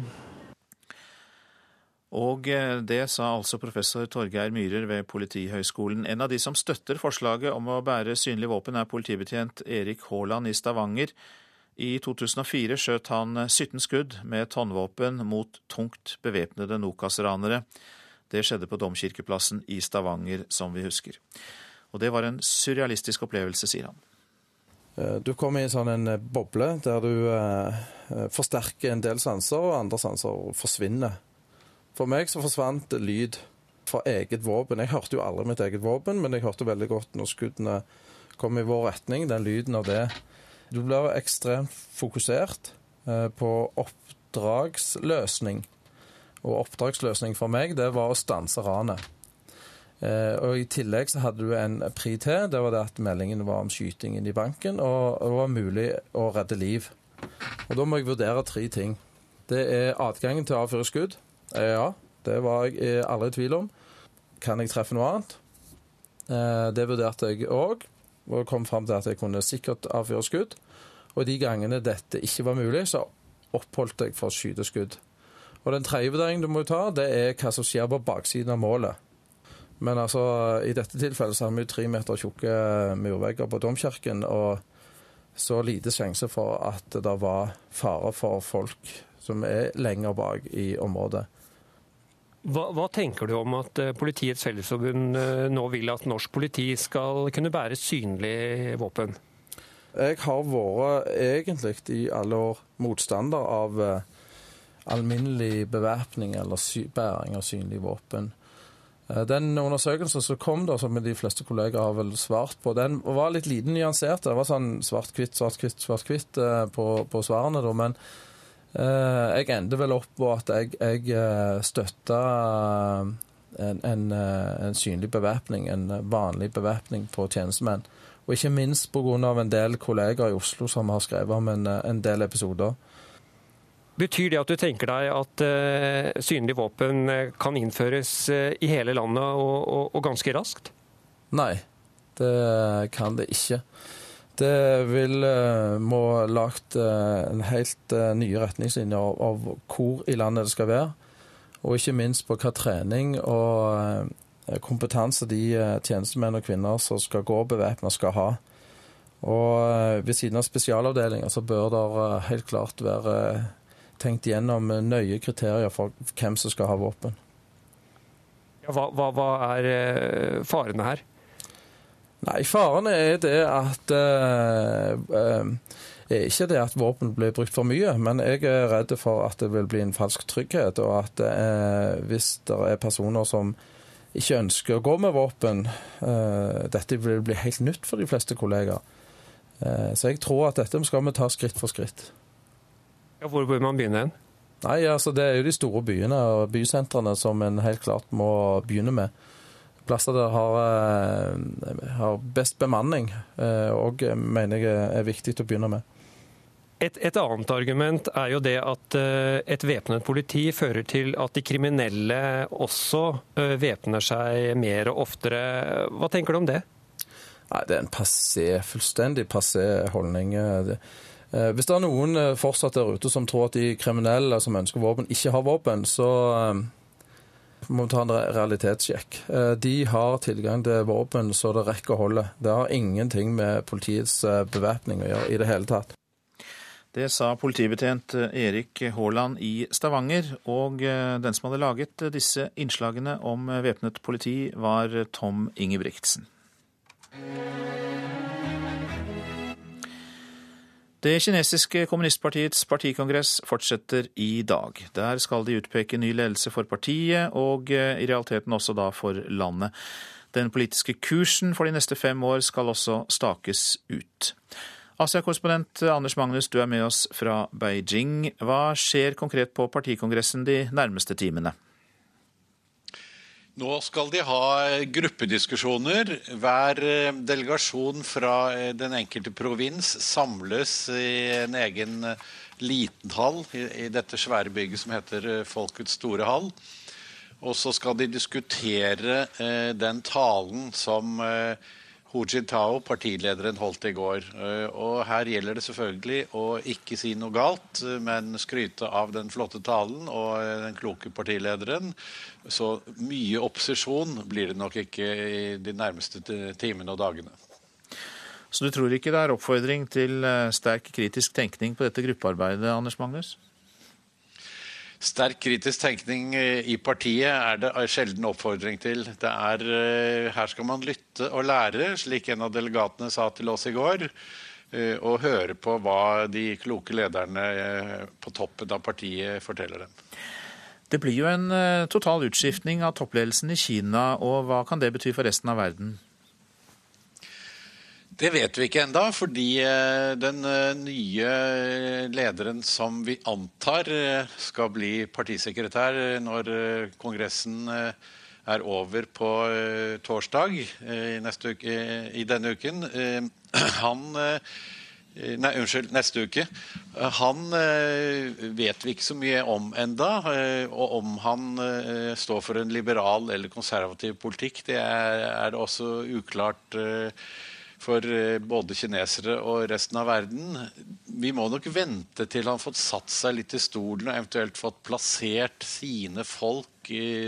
Og eh, det sa altså professor Torgeir Myhrer ved Politihøgskolen. En av de som støtter forslaget om å bære synlig våpen, er politibetjent Erik Haaland i Stavanger. I 2004 skjøt han 17 skudd med tonnvåpen mot tungt bevæpnede Nokas-ranere. Det skjedde på Domkirkeplassen i Stavanger, som vi husker. Og det var en surrealistisk opplevelse, sier han. Eh, du kommer i sånn en boble der du eh, forsterker en del sanser, og andre sanser forsvinner. For meg så forsvant lyd fra eget våpen. Jeg hørte jo aldri mitt eget våpen, men jeg hørte veldig godt når skuddene kom i vår retning, den lyden av det. Du blir ekstremt fokusert eh, på oppdragsløsning. Og oppdragsløsning for meg, det var å stanse ranet. Eh, og I tillegg så hadde du en pri til. Det var det at meldingen var om skytingen i banken, og det var mulig å redde liv. Og Da må jeg vurdere tre ting. Det er adgangen til å avføre skudd. Eh, ja, det var jeg eh, aldri i tvil om. Kan jeg treffe noe annet? Eh, det vurderte jeg òg, og kom fram til at jeg kunne sikkert avfyre skudd. Og de gangene dette ikke var mulig, så oppholdt jeg for å skyte skudd. Og den tredje vurderingen du må ta, det er hva som skjer på baksiden av målet. Men altså, i dette tilfellet så har vi jo tre meter tjukke murvegger på domkirken, og så lite sjanse for at det var fare for folk som er lenger bak i området. Hva, hva, tenker du om at eh, Politiets Fellesforbund eh, nå vil at norsk politi skal kunne bære synlig våpen? Jeg har vært egentlig i alle år motstander av eh, alminnelig bevæpning eller bæring av synlig våpen. Den undersøkelsen som kom, da, som de fleste kollegaer har vel svart på, den var litt lite nyansert. Det var sånn svart-hvitt, svart-hvitt, svart-hvitt på, på, svarene. Da. Men jeg endte vel opp på at jeg, jeg eh, støtta en, en, eh, en, synlig bevæpning, en vanlig bevæpning på tjenestemenn. Og ikke minst pga. en del kolleger i Oslo som har skrevet om en, en, del episoder. Betyr det at du tenker deg at uh, synlig våpen kan innføres i hele landet og, og, og ganske raskt? Nei, det kan det ikke. Det vil uh, må lagt uh, en helt uh, nye retningslinjer av, av, hvor i landet det skal være. Og ikke minst på hva trening og kompetanse de tjenestemenn og -kvinner som skal gå bevæpna, skal ha. Og ved siden av spesialavdelinger så bør det helt klart være tenkt gjennom nøye kriterier for hvem som skal ha våpen. Ja, hva, hva, hva er farene her? Nei, faren er det at uh, er ikke det at våpen blir brukt for mye, men jeg er redd for at det vil bli en falsk trygghet. Og at eh, hvis det er personer som ikke ønsker å gå med våpen, dette vil bli helt nytt for de fleste kollegaer. så jeg tror at dette skal vi ta skritt for skritt. Ja, hvor bør man begynne hen? Nei, altså Det er jo de store byene og bysentrene som en helt klart må begynne med plasser der har, eh, har best bemanning, og eh, mener jeg er viktig å begynne med. Et, et, annet argument er jo det at uh, et væpnet politi fører til at de kriminelle også væpner seg mer og oftere. Hva tenker du om det? Nei, Det er en passé, fullstendig passé holdning. Hvis det er noen fortsatt der ute som tror at de kriminelle som ønsker våpen, ikke har våpen, så må ta en realitetssjekk. Eh, de har tilgang til våpen så det rekker å holde. Det har ingenting med politiets eh, bevæpning å gjøre i det hele tatt. Det sa politibetjent eh, Erik Haaland i Stavanger. Og den som hadde laget disse innslagene om væpnet politi, var Tom Ingebrigtsen. Det kinesiske kommunistpartiets partikongress fortsetter i dag. Der skal de utpeke ny ledelse for partiet, og eh, i realiteten også da for landet. Den politiske kursen for de neste fem år skal også stakes ut. Asia-korrespondent Anders Magnus, du er med oss fra Beijing. Hva skjer konkret på partikongressen de nærmeste timene? Nå skal de ha gruppediskusjoner. Hver eh, delegasjon fra eh, den enkelte provins samles i en egen eh, liten hall i dette svære bygget som heter Folkets store hall. Og så skal de diskutere den talen som Hu Jintao, partilederen, holdt i går. Eh, og her gjelder det selvfølgelig å ikke si noe galt, men skryte av den flotte talen og den kloke partilederen. Så mye opposisjon blir det nok ikke i de nærmeste timene og dagene. Så du tror ikke det er oppfordring til eh, sterk kritisk tenkning på dette gruppearbeidet, Anders Magnus? Sterk kritisk tenkning eh, i partiet er det sjelden oppfordring til. Er, eh, her skal man lytte og lære, slik en av delegatene sa til oss i går. Eh, og høre på hva de kloke lederne på toppen av partiet forteller dem. Det blir jo en total utskiftning av toppledelsen i Kina, og hva kan det bety for resten av verden? Det vet vi ikke enda, fordi eh, den eh, nye lederen som vi antar eh, skal bli partisekretær når Kongressen er over på torsdag i, uke, i denne uken, han Nei, unnskyld, neste uke. Han vet vi ikke så mye om enda, Og om han står for en liberal eller konservativ politikk, det er, er det også uklart for eh, både kinesere og resten av verden. Vi må nok vente til han har fått satt seg litt i stolen og eventuelt fått plassert sine folk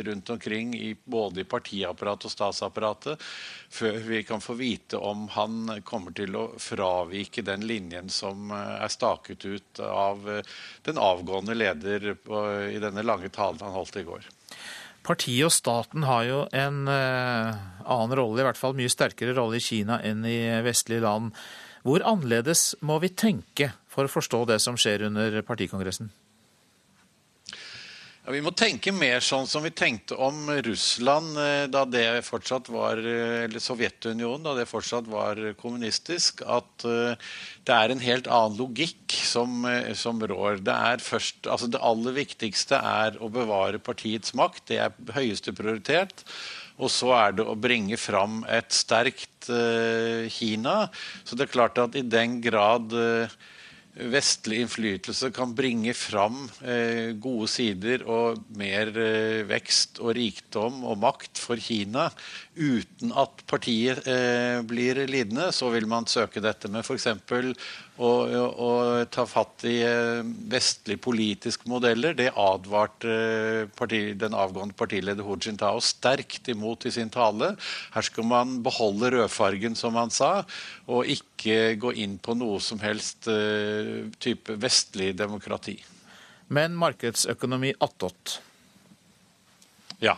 rundt omkring i, både i partiapparatet og statsapparatet, før vi kan få vite om han kommer til å fravike den linjen som eh, er staket ut av eh, den avgående leder i denne lange talen han holdt i går. Partiet og staten har jo en uh, annen rolle, i hvert fall mye sterkere rolle i Kina enn i vestlige land. Hvor annerledes må vi tenke for å forstå det som skjer under partikongressen? Ja, vi må tenke mer sånn som vi tenkte om Russland eh, da det fortsatt var eh, Eller Sovjetunionen da det fortsatt var kommunistisk. At eh, det er en helt annen logikk som, som rår. Det, først, altså det aller viktigste er å bevare partiets makt. Det er høyeste prioritet. Og så er det å bringe fram et sterkt Kina. Så det er klart at i den grad vestlig innflytelse kan bringe fram eh, gode sider og mer eh, vekst og rikdom og makt for Kina uten at partiet eh, blir lidende, så vil man søke dette. med f.eks. Å, å, å ta fatt i eh, vestlige politiske modeller, det advarte eh, parti, den avgående partileder Hu Jintao sterkt imot i sin tale. Her skal man beholde rødfargen, som han sa, og ikke gå inn på noe som helst uh, type vestlig demokrati. Men markedsøkonomi attåt? Ja.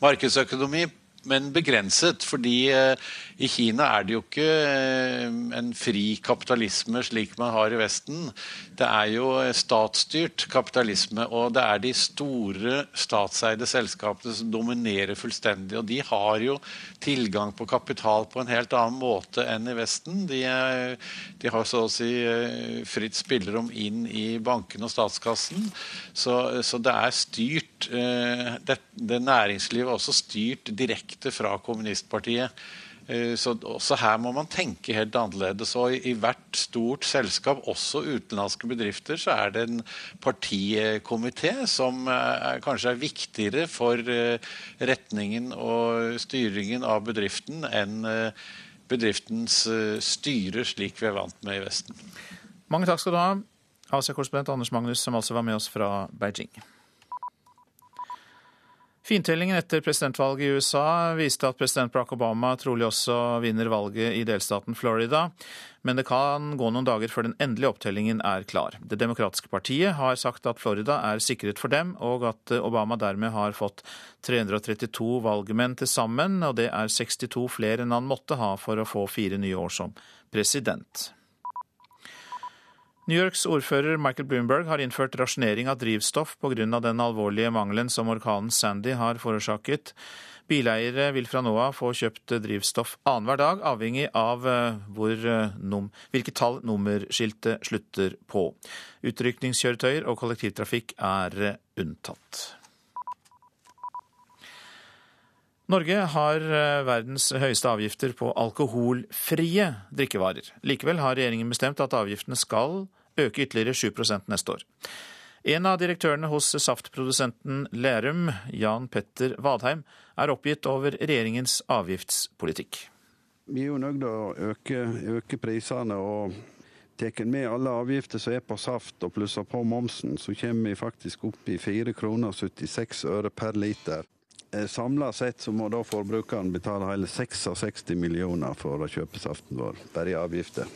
Markedsøkonomi men begrenset. fordi eh, i Kina er det jo ikke eh, en fri kapitalisme slik man har i Vesten. Det er jo statsstyrt kapitalisme, og det er de store statseide selskapene som dominerer fullstendig. Og de har jo tilgang på kapital på en helt annen måte enn i Vesten. De, er, de har så å si eh, fritt spillerom inn i bankene og statskassen. Så, så det er styrt det, det næringslivet er også styrt direkte fra kommunistpartiet. Eh, så også her må man tenke helt annerledes. Og i, hvert stort selskap, også utenlandske bedrifter, så er det en partikomité som er, kanskje er viktigere for eh, retningen og styringen av bedriften enn eh, bedriftens styre, slik vi er vant med i Vesten. Mange takk skal du ha, Asia-korrespondent Anders Magnus, som altså var med oss fra Beijing. Fintellingen etter presidentvalget i USA viste at president Barack Obama trolig også vinner valget i delstaten Florida, men det kan gå noen dager før den endelige opptellingen er klar. Det demokratiske partiet har sagt at Florida er sikret for dem, og at Obama dermed har fått 332 valgmenn til sammen, og det er 62 flere enn han måtte ha for å få fire nye år som president. New Yorks ordfører Michael Bloomberg har innført rasjonering av drivstoff pga. den alvorlige mangelen som orkanen Sandy har forårsaket. Bileiere vil fra nå av få kjøpt drivstoff annenhver dag, avhengig av eh, hvor, eh, hvilket tall nummerskiltet slutter på. Utrykningskjøretøyer og kollektivtrafikk er eh, unntatt. Norge har verdens høyeste avgifter på alkoholfrie drikkevarer. Likevel har regjeringen bestemt at avgiftene skal øke ytterligere 7% neste år. En av direktørene hos saftprodusenten Lærum, Jan Petter Vadheim, er oppgitt over regjeringens avgiftspolitikk. Vi er jo nødt til å øke, øke prisene. og Tar med alle avgifter som er på saft og plusser på momsen, så kommer vi faktisk opp i 4 kroner 76 øre per liter. Eh, Samla sett så må da forbrukeren betale hele 66 millioner for å kjøpe saften vår, bare i avgifter.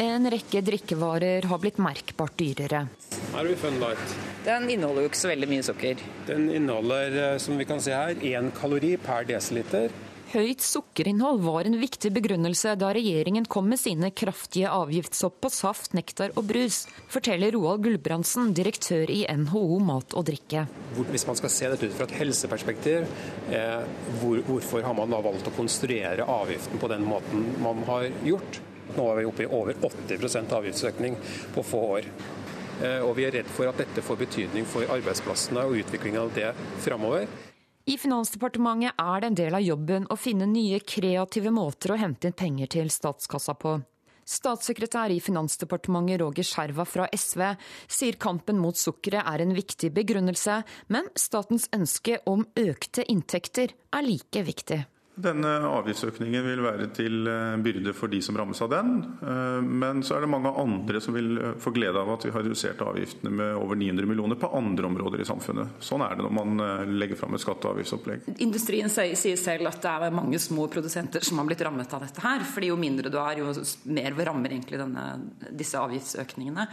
En rekke drikkevarer har blitt merkbart dyrere. Her har vi Fun Light. Den inneholder jo ikke så veldig mye sukker. Den inneholder, eh, som vi kan se her, én kalori per desiliter. Høyt sukkerinnhold var en viktig begrunnelse da regjeringen kom med sine kraftige avgiftshopp på saft, nektar og brus, forteller Roald Gulbrandsen, direktør i NHO mat og drikke. Hvis man skal se dette ut fra et helseperspektiv, eh, hvor, hvorfor har man da valgt å konstruere avgiften på den måten man har gjort? Nå er vi oppe i over 80% avgiftsøkning på få år. Eh, og vi er redd for at dette får betydning for arbeidsplassene og utviklingen av det framover. I Finansdepartementet er det en del av jobben å finne nye kreative måter å hente inn penger til statskassa på. Statssekretær i Finansdepartementet Roger Skjerva fra SV sier kampen mot sukkeret er en viktig begrunnelse, men statens ønske om økte inntekter er like viktig. Denne avgiftsøkningen vil være til eh, byrde for de som rammes av den. Eh, men så er det mange andre som vil eh, få glede av at vi har redusert avgiftene med over 900 millioner på andre områder i samfunnet. Sånn er det når man legger fram et skatte- og avgiftsopplegg. Industrien sier selv at det er mange små produsenter som har blitt rammet av dette her. fordi jo mindre du er, jo mer rammer egentlig denne, disse avgiftsøkningene.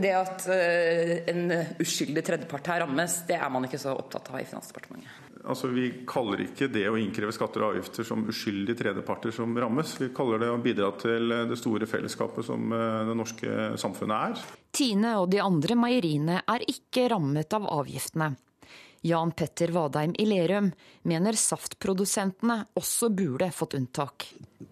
Det at en uskyldig tredjepart her rammes, det er man ikke så opptatt av i Finansdepartementet. Altså, Vi kaller ikke det å innkreve skatter og avgifter som uskyldige tredjeparter som rammes. Vi kaller det å bidra til det store fellesskapet som eh, det norske samfunnet er. Tine og de andre meieriene er ikke rammet av avgiftene. Jan Petter Vadheim i Lerum mener saftprodusentene også burde fått unntak.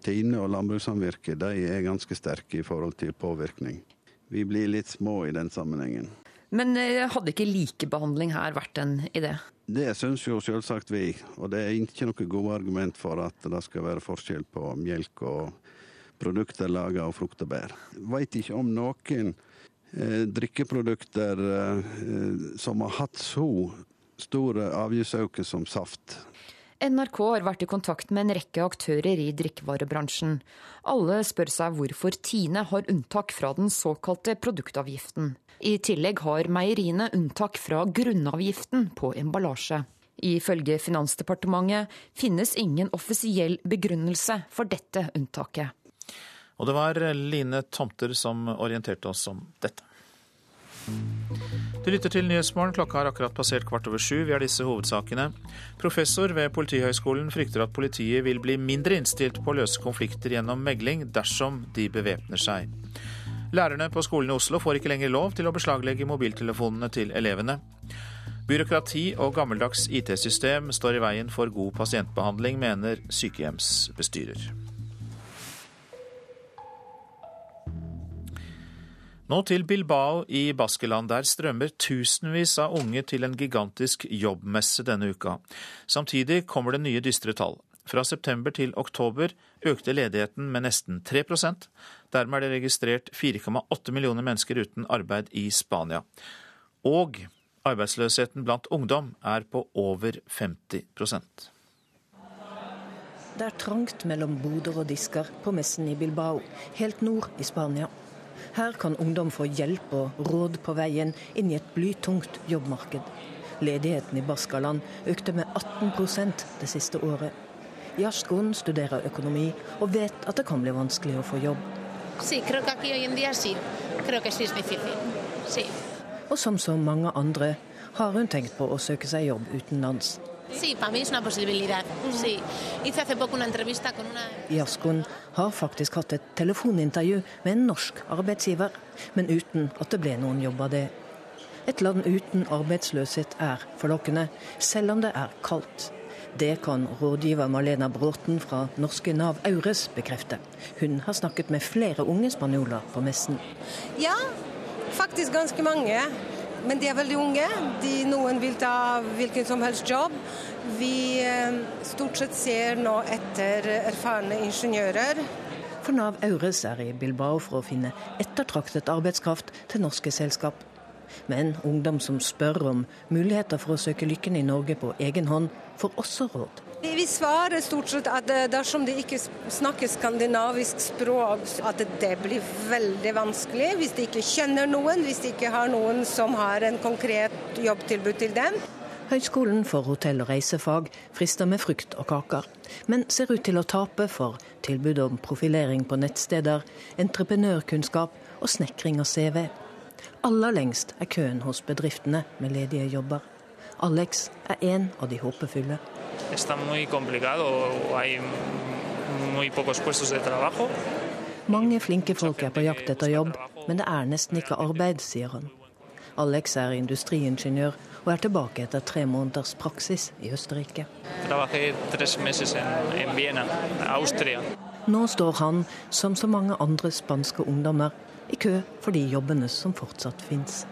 Tine og landbrukssamvirket er ganske sterke i forhold til påvirkning. Vi blir litt små i den sammenhengen. Men eh, hadde ikke likebehandling her vært en idé? Det syns jo selvsagt vi, og det er ikke noe gode argument for at det skal være forskjell på melk og produkter laga av frukt og bær. Veit ikke om noen eh, drikkeprodukter eh, som har hatt så stor avgiftsøkning som saft. NRK har vært i kontakt med en rekke aktører i drikkevarebransjen. Alle spør seg hvorfor Tine har unntak fra den såkalte produktavgiften. I tillegg har meieriene unntak fra grunnavgiften på emballasje. Ifølge Finansdepartementet finnes ingen offisiell begrunnelse for dette unntaket. Og det var Line Tomter som orienterte oss om dette. Du lytter til Nyhetsmorgen. Klokka har akkurat passert kvart over sju. Vi har disse hovedsakene. Professor ved Politihøgskolen frykter at politiet vil bli mindre innstilt på å løse konflikter gjennom megling dersom de bevæpner seg. Lærerne på skolen i Oslo får ikke lenger lov til å beslaglegge mobiltelefonene til elevene. Byråkrati og gammeldags IT-system står i veien for god pasientbehandling, mener sykehjemsbestyrer. Nå til Bilbao i Baskeland. Der strømmer tusenvis av unge til en gigantisk jobbmesse denne uka. Samtidig kommer det nye dystre tall. Fra september til oktober økte ledigheten med nesten 3% Dermed er det registrert 4,8 millioner mennesker uten arbeid i Spania. Og Arbeidsløsheten blant ungdom er på over 50 Det er trangt mellom boder og disker på messen i Bilbao, helt nord i Spania. Her kan ungdom få hjelp og råd på veien inn i et blytungt jobbmarked. Ledigheten i Baskaland økte med 18% det siste året. Jaskon studerer økonomi og vet at det kan bli vanskelig å få jobb. Og som så mange andre har hun tenkt på å søke seg jobb difícil. Sí para mí es una posibilidad. Sí. Hice hace poco una entrevista con una. Jaskun har faktisk hatt et telefonintervju med en norsk arbeidsgiver, men uten at det ble noen jobb av det. Et land uten arbeidsløshet er forlokkende, selv om det er kaldt. Det kan rådgiver Malena Bråten fra norske Nav Aures bekrefte. Hun har snakket med flere unge spanjoler på messen. Ja, Faktisk ganske mange. Men de er veldig unge. De, noen vil ta hvilken som helst jobb. Vi eh, stort sett ser nå etter erfarne ingeniører. For Nav Aures er i Bilbao for å finne ettertraktet arbeidskraft til norske selskap. Men ungdom som spør om muligheter for å søke lykken i Norge på egen hånd, får også råd. Vi svarer stort sett at eh, dersom de ikke snakker skandinavisk språk, at det blir veldig vanskelig. Hvis de ikke kjenner noen, hvis de ikke har noen som har en konkret jobbtilbud til dem. Høgskolen for hotell- og reisefag frister med frukt og kaker, men ser ut til å tape for tilbud om profilering på nettsteder, entreprenørkunnskap og snekring av CV. Aller lengst er køen hos bedriftene med ledige jobber. Alex er en av de håpefulle está muy complicado. Hay muy pocos puestos de trabajo. Mange flinke folk er på jakt etter jobb, men det er nesten ikke arbeid, sier han. Alex er industriingeniør og er tilbake etter tre måneders praksis i Østerrike. Nå står han, som så mange andre spanske ungdommer, i kø for de jobbene som fortsatt fins.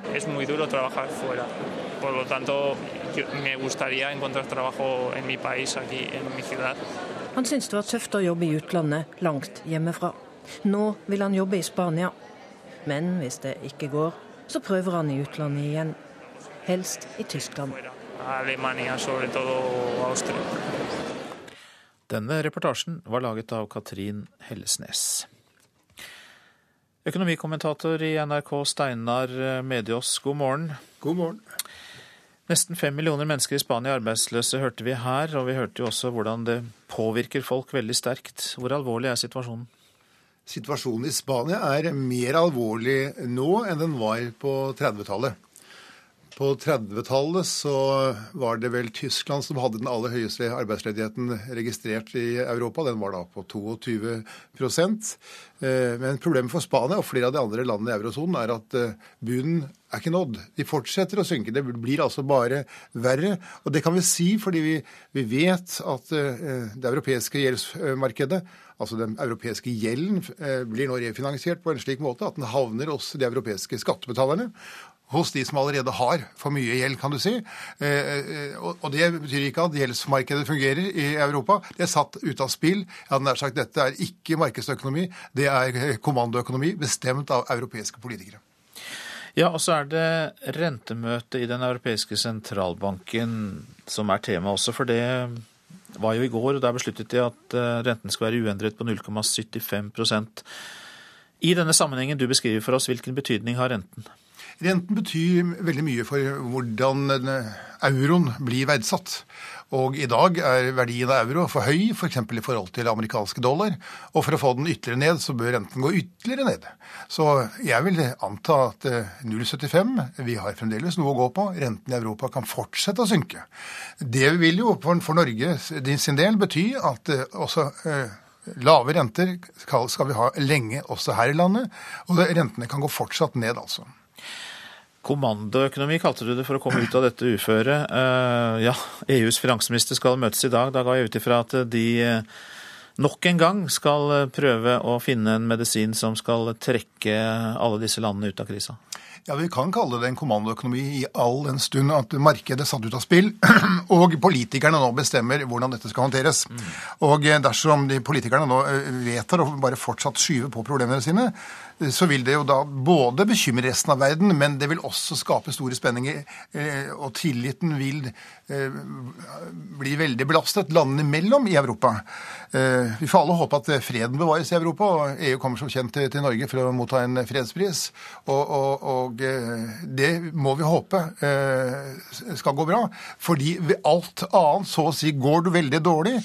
Han syns det var tøft å jobbe i utlandet, langt hjemmefra. Nå vil han jobbe i Spania. Men hvis det ikke går, så prøver han i utlandet igjen. Helst i Tyskland. Denne reportasjen var laget av Katrin Hellesnes. Økonomikommentator i NRK Steinar Mediås, god morgen. God morgen. Nesten fem millioner mennesker i Spania er arbeidsløse, hørte vi her. Og vi hørte jo også hvordan det påvirker folk veldig sterkt. Hvor alvorlig er situasjonen? Situasjonen i Spania er mer alvorlig nå enn den var på 30-tallet. På 30-tallet så var det vel Tyskland som hadde den aller høyeste arbeidsledigheten registrert i Europa. Den var da på 22 eh, Men problemet for Spania og flere av de andre landene i eurosonen er at eh, bunnen er ikke nådd. De fortsetter å synke. Det blir altså bare verre. Og det kan vi si fordi vi, vi vet at eh, det europeiske gjeldsmarkedet Altså Den europeiske gjelden blir nå refinansiert på en slik måte at den havner hos de europeiske skattebetalerne. Hos de som allerede har for mye gjeld, kan du si. Og det betyr ikke at gjeldsmarkedet fungerer i Europa. Det er satt ut av spill. Jeg hadde nær sagt Dette er ikke markedsøkonomi, det er kommandoøkonomi bestemt av europeiske politikere. Ja, og så er det rentemøtet i Den europeiske sentralbanken som er tema også. For det var jo i går, og der besluttet de at renten skal være uendret på 0,75% I denne sammenhengen du beskriver for oss, hvilken betydning har renten? Renten betyr veldig mye for hvordan euroen blir verdsatt. Og i dag er verdien av euro for høy, f.eks. For i forhold til amerikanske dollar. Og for å få den ytterligere ned, så bør renten gå ytterligere ned. Så jeg vil anta at 0,75 Vi har fremdeles noe å gå på. Renten i Europa kan fortsette å synke. Det vil jo for, Norge sin del bety at også Lave renter skal vi ha lenge også her i landet, og rentene kan gå fortsatt ned, altså. Kommandoøkonomi kalte du det for å komme ut av dette uføret. Ja, EUs finansminister skal møtes i dag. Da ga jeg ut ifra at de nok en gang skal prøve å finne en medisin som skal trekke alle disse landene ut av krisa. Ja, Vi kan kalle det en kommandoøkonomi i all den stund at markedet er satt ut av spill, og politikerne nå bestemmer hvordan dette skal håndteres. Mm. Og dersom de politikerne nå vedtar å bare fortsatt skyve på problemene sine, så vil det jo da både bekymre resten av verden, men det vil også skape store spenninger. Og tilliten vil bli veldig belastet landene imellom i Europa. Vi får alle håpe at freden bevares i Europa, og EU kommer som kjent til Norge for å motta en fredspris. Og, og, og det må vi håpe skal gå bra. Fordi ved alt annet så å si går det veldig dårlig.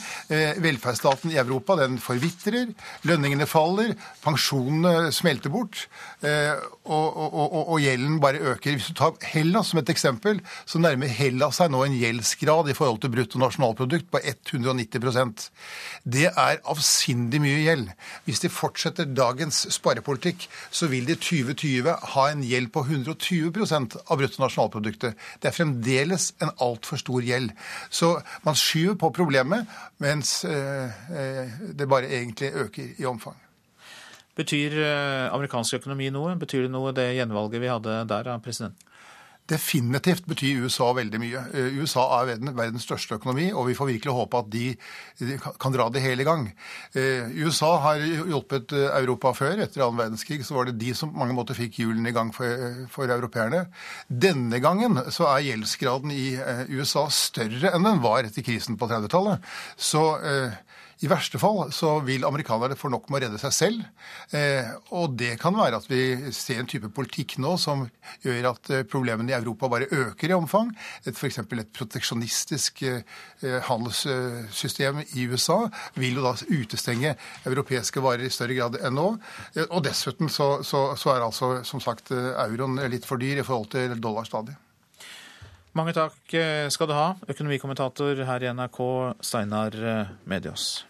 Velferdsstaten i Europa den forvitrer, lønningene faller, pensjonene smelter bort, eh, og, og, og, og, gjelden bare øker. Hvis du tar Hellas som et eksempel, så nærmer Hellas seg nå en gjeldsgrad i forhold til bruttonasjonalprodukt på 190% Det er avsindig mye gjeld. Hvis de fortsetter dagens sparepolitikk, så vil de 2020 ha en gjeld på 120% av bruttonasjonalproduktet. Det er fremdeles en altfor stor gjeld. Så man skyver på problemet, mens eh, eh, det bare egentlig øker i omfang. Betyr eh, amerikansk økonomi noe? Betyr det noe det gjenvalget vi hadde der av presidenten? Definitivt betyr USA veldig mye. Eh, USA er verdens største økonomi, og vi får virkelig håpe at de, kan dra det hele i gang. Eh, USA har hjulpet Europa før. Etter annen verdenskrig så var det de som på mange måter fikk hjulene i gang for, for europeerne. Denne gangen så er gjeldsgraden i USA større enn den var etter krisen på 30-tallet. Så i verste fall så vil amerikanerne få nok med å redde seg selv. Eh, og det kan være at vi ser en type politikk nå som gjør at eh, problemene i Europa bare øker i omfang. F.eks. et proteksjonistisk eh, handelssystem i USA vil jo da utestenge europeiske varer i større grad enn nå. Og dessuten så, så, så er altså som sagt euroen litt for dyr i forhold til dollar stadig. Mange takk skal du ha, økonomikommentator her i NRK, Steinar Medios.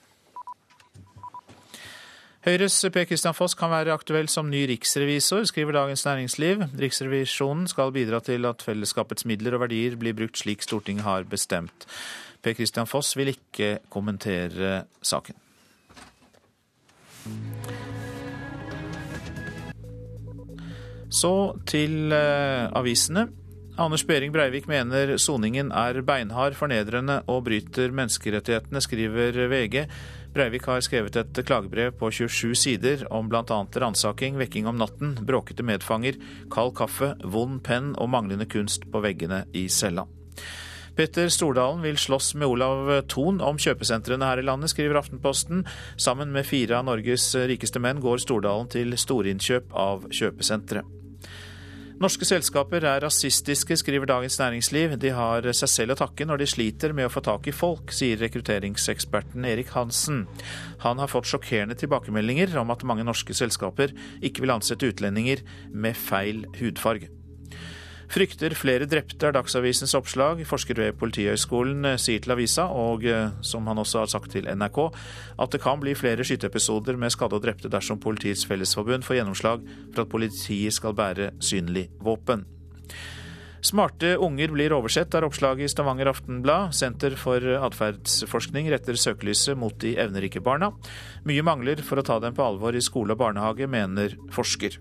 Høyres Per Christian Foss kan være aktuell som ny riksrevisor, skriver Dagens Næringsliv. Riksrevisjonen skal bidra til at fellesskapets midler og verdier blir brukt slik Stortinget har bestemt. Per Christian Foss vil ikke kommentere saken. Så til uh, avisene. Anders Behring Breivik mener soningen er beinhard, fornedrende og bryter menneskerettighetene, skriver VG. Breivik har skrevet et klagebrev på 27 sider om bl.a. ransaking, vekking om natten, bråkete medfanger, kald kaffe, vond penn og manglende kunst på veggene i cella. Petter Stordalen vil slåss med Olav Thon om kjøpesentrene her i landet, skriver Aftenposten. Sammen med fire av Norges rikeste menn går Stordalen til storinnkjøp av kjøpesentre. Norske selskaper er rasistiske, skriver Dagens Næringsliv. De har seg selv å takke når de sliter med å få tak i folk, sier rekrutteringseksperten Erik Hansen. Han har fått sjokkerende tilbakemeldinger om at mange norske selskaper ikke vil ansette utlendinger med feil hudfarge. Frykter flere drepte er Dagsavisens oppslag. Forsker ved Politihøgskolen eh, sier til avisa, og eh, som han også har sagt til NRK, at det kan bli flere skyteepisoder med skadde og drepte dersom Politiets Fellesforbund får gjennomslag for at politiet skal bære synlig våpen. Smarte unger blir oversett, er oppslaget i Stavanger Aftenblad. Senter for atferdsforskning retter søkelyset mot de evnerike barna. Mye mangler for å ta dem på alvor i skole og barnehage, mener forsker.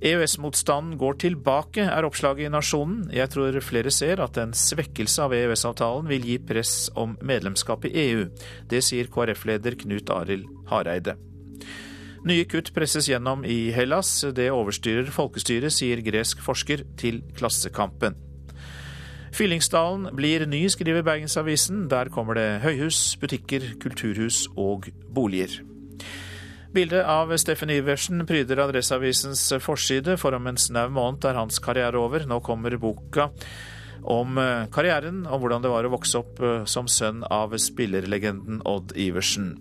EØS-motstanden går tilbake, er oppslaget i Nasjonen. Jeg tror flere ser at en svekkelse av EØS-avtalen vil gi press om medlemskap i EU. Det sier KrF-leder Knut Arild Hareide. Nye kutt presses gjennom i Hellas. Det overstyrer folkestyret, sier gresk forsker til Klassekampen. Fyllingsdalen blir ny, skriver Bergensavisen. Der kommer det høyhus, butikker, kulturhus og boliger. Bildet av Steffen Iversen pryder Adresseavisens forside, for om en snau måned er hans karriere over. Nå kommer boka om eh, karrieren, og hvordan det var å vokse opp eh, som sønn av spillerlegenden Odd Iversen.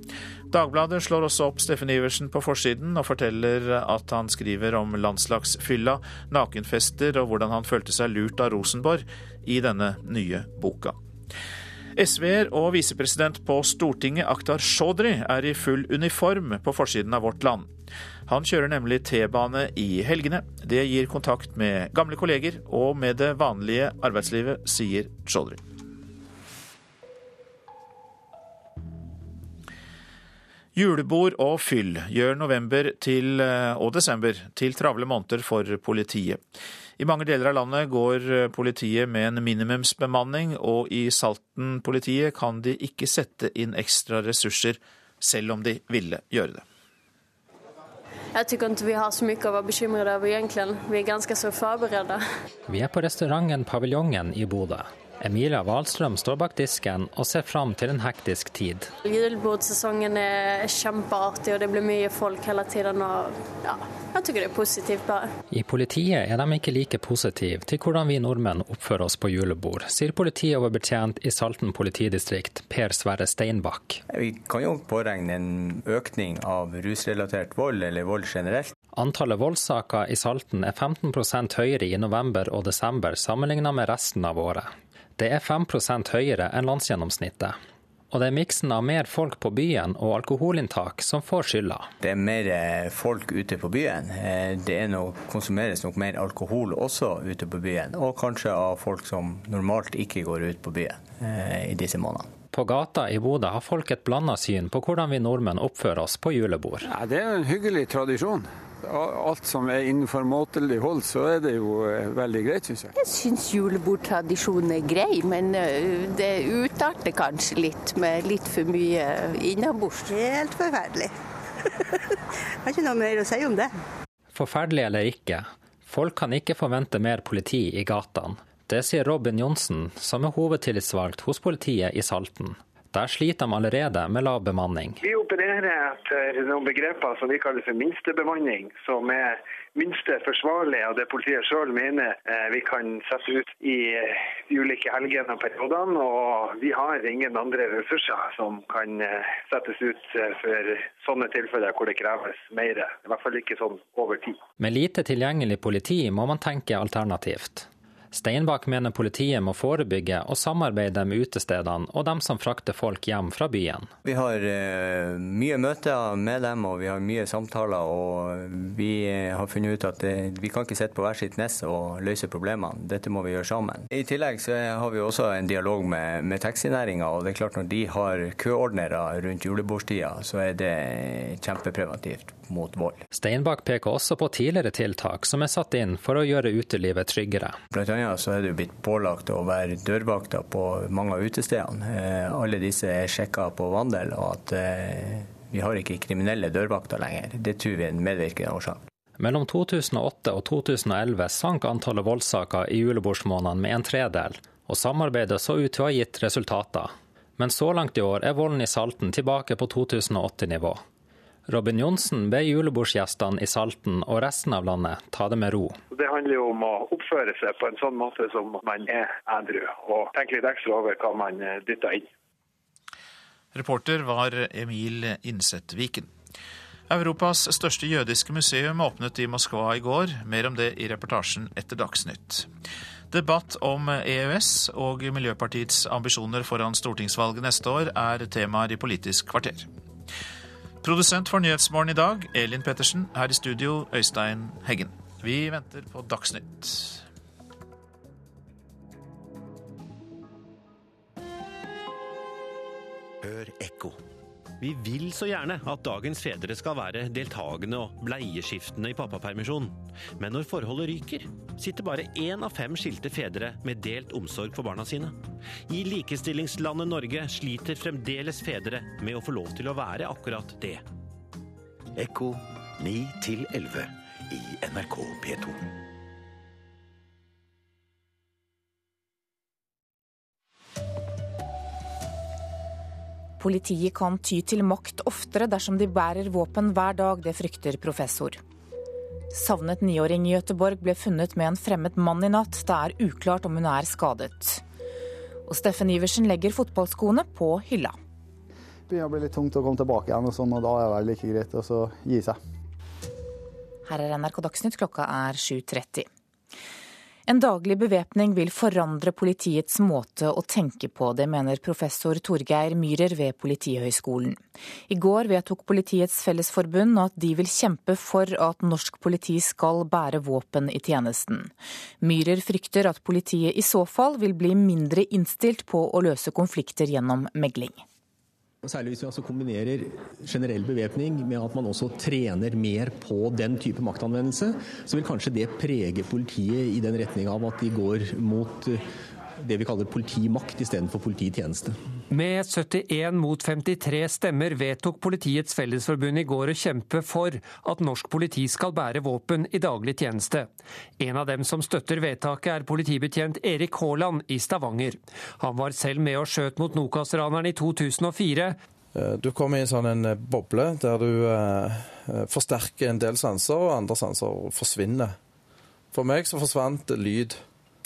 Dagbladet slår også opp Steffen Iversen på forsiden og forteller at han skriver om landslagsfylla, nakenfester og hvordan han følte seg lurt av Rosenborg i denne nye boka. SV-er og visepresident på Stortinget Akhtar Chaudhry er i full uniform på forsiden av Vårt Land. Han kjører nemlig T-bane i helgene. Det gir kontakt med gamle kolleger og med det vanlige arbeidslivet, sier Chaudhry. Julebord og fyll gjør november til, eh, og desember til travle måneder for politiet. I mange deler av landet går eh, politiet med en minimumsbemanning, og i Salten-politiet kan de ikke sette inn ekstra ressurser, selv om de ville gjøre det. Jeg syns ikke vi har så mye å være bekymret over, egentlig. Vi er ganske så forberedt. Vi er på restauranten Paviljongen i Bodø. Emilia Wahlstrøm står bak disken og ser fram til en hektisk tid. Julebordsesongen er kjempeartig, og det blir mye folk hele tiden. Og ja, jeg syns det er positivt. bare. I politiet er de ikke like positive til hvordan vi nordmenn oppfører oss på julebord, sier politioverbetjent i Salten politidistrikt, Per Sverre Steinbakk. Vi kan jo påregne en økning av rusrelatert vold, eller vold generelt. Antallet voldssaker i Salten er 15% høyere i november og desember sammenlignet med resten av året. Det er 5% høyere enn landsgjennomsnittet. Og det er miksen av mer folk på byen og alkoholinntak som får skylda. Det er mer eh, folk ute på byen. Eh, det nok, konsumeres nok mer alkohol også ute på byen. Og kanskje av folk som normalt ikke går ut på byen eh, i disse månedene. På gata i Bodø har folk et blanda syn på hvordan vi nordmenn oppfører oss på julebord. Ja, det er en hyggelig tradisjon alt som er innenfor måtelig hold, så er det jo eh, veldig greit, syns jeg. Jeg syns julebordtradisjonen er grei, men eh, det utarter kanskje litt med litt for mye innabords. Helt forferdelig. jeg har ikke noe mer å si om det. Forferdelig eller ikke, folk kan ikke forvente mer politi i gatene. Det sier Robin Johnsen, som er hovedtillitsvalgt hos politiet i Salten. Der sliter de allerede med lav bemanning. Vi opererer etter noen begreper som vi kaller for minstebemanning, som er minste forsvarlig av det politiet sjøl mener eh, vi kan sette ut i de ulike helgene og periodene. Og vi har ingen andre ressurser som kan eh, settes ut eh, for sånne tilfeller hvor det kreves mer. I hvert fall ikke sånn over tid. Med lite tilgjengelig politi må man tenke alternativt. Steinbakk mener politiet må forebygge og samarbeide med utestedene og dem som frakter folk hjem fra byen. Vi har uh, mye møter med dem og vi har mye samtaler. og Vi har funnet ut at vi kan ikke sitte på hver sitt nes og løse problemene. Dette må vi gjøre sammen. I tillegg så har vi også en dialog med, med taxinæringa. Når de har køordnere rundt julebordstida, så er det kjempepreventivt mot vold. Steinbakk peker også på tidligere tiltak som er satt inn for å gjøre utelivet tryggere. Blant annet så er det blitt pålagt å være dørvakter på mange av utestedene. Eh, alle disse er sjekka på vandel, og at eh, vi har ikke kriminelle dørvakter lenger. Det tror vi er en medvirkende årsak. Mellom 2008 og 2011 sank antallet voldssaker i julebordsmånedene med en tredel, og samarbeidet så ut til å ha gitt resultater. Men så langt i år er volden i Salten tilbake på 2008-nivå. Robin Johnsen ber julebordsgjestene i Salten og resten av landet ta det med ro. Det handler jo om å oppføre seg på en sånn måte som man er edru, og tenke litt ekstra over hva man eh, dytter inn. Reporter var Emil Innsetviken. Europas største jødiske museum åpnet i Moskva i går. Mer om det i reportasjen etter Dagsnytt. Debatt om EØS og Miljøpartiets ambisjoner foran stortingsvalget neste år er temaer i Politisk kvarter. Produsent for Nyhetsmorgen i dag, Elin Pettersen. Her i studio, Øystein Heggen. Vi venter på Dagsnytt. Hør ekko. Vi vil så gjerne at dagens fedre skal være deltakende og bleieskiftende i pappapermisjon. Men når forholdet ryker, sitter bare én av fem skilte fedre med delt omsorg for barna sine. I likestillingslandet Norge sliter fremdeles fedre med å få lov til å være akkurat det. Ekko 9 11 i NRK P2. Politiet kan ty til makt oftere dersom de bærer våpen hver dag, det frykter professor. Savnet niåring i Gøteborg ble funnet med en fremmed mann i natt. Det er uklart om hun er skadet. Og Steffen Iversen legger fotballskoene på hylla. Det begynner å bli litt tungt å komme tilbake igjen, og, sånn, og da er det like greit å gi seg. Her er NRK Dagsnytt, klokka er 7.30. En daglig bevæpning vil forandre politiets måte å tenke på. Det mener professor Torgeir Myhrer ved Politihøgskolen. I går vedtok Politiets Fellesforbund at de vil kjempe for at norsk politi skal bære våpen i tjenesten. Myhrer frykter at politiet i så fall vil bli mindre innstilt på å løse konflikter gjennom megling. Særlig hvis vi altså kombinerer generell bevæpning med at man også trener mer på den type maktanvendelse, så vil kanskje det prege politiet i den retning av at de går mot eh, det vi kaller politimakt istedenfor polititjeneste. Med 71 mot 53 stemmer vedtok Politiets Fellesforbund i går å kjempe for at norsk politi skal bære våpen i daglig tjeneste. En av dem som støtter vedtaket er politibetjent Erik Haaland i Stavanger. Han var selv med og skjøt mot Nokas-raneren i 2004. Eh, du kommer i en sånn en boble der du eh, forsterker en del sanser, og andre sanser forsvinner. For meg så forsvant lyd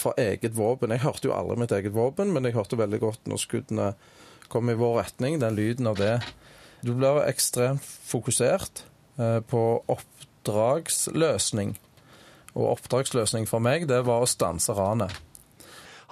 fra eget våpen. Jeg hørte jo aldri mitt eget våpen, men jeg hørte veldig godt når skuddene kom i vår retning, den lyden av det. Du blir ekstremt fokusert eh, på oppdragsløsning. Og oppdragsløsning for meg, det var å stanse ranet.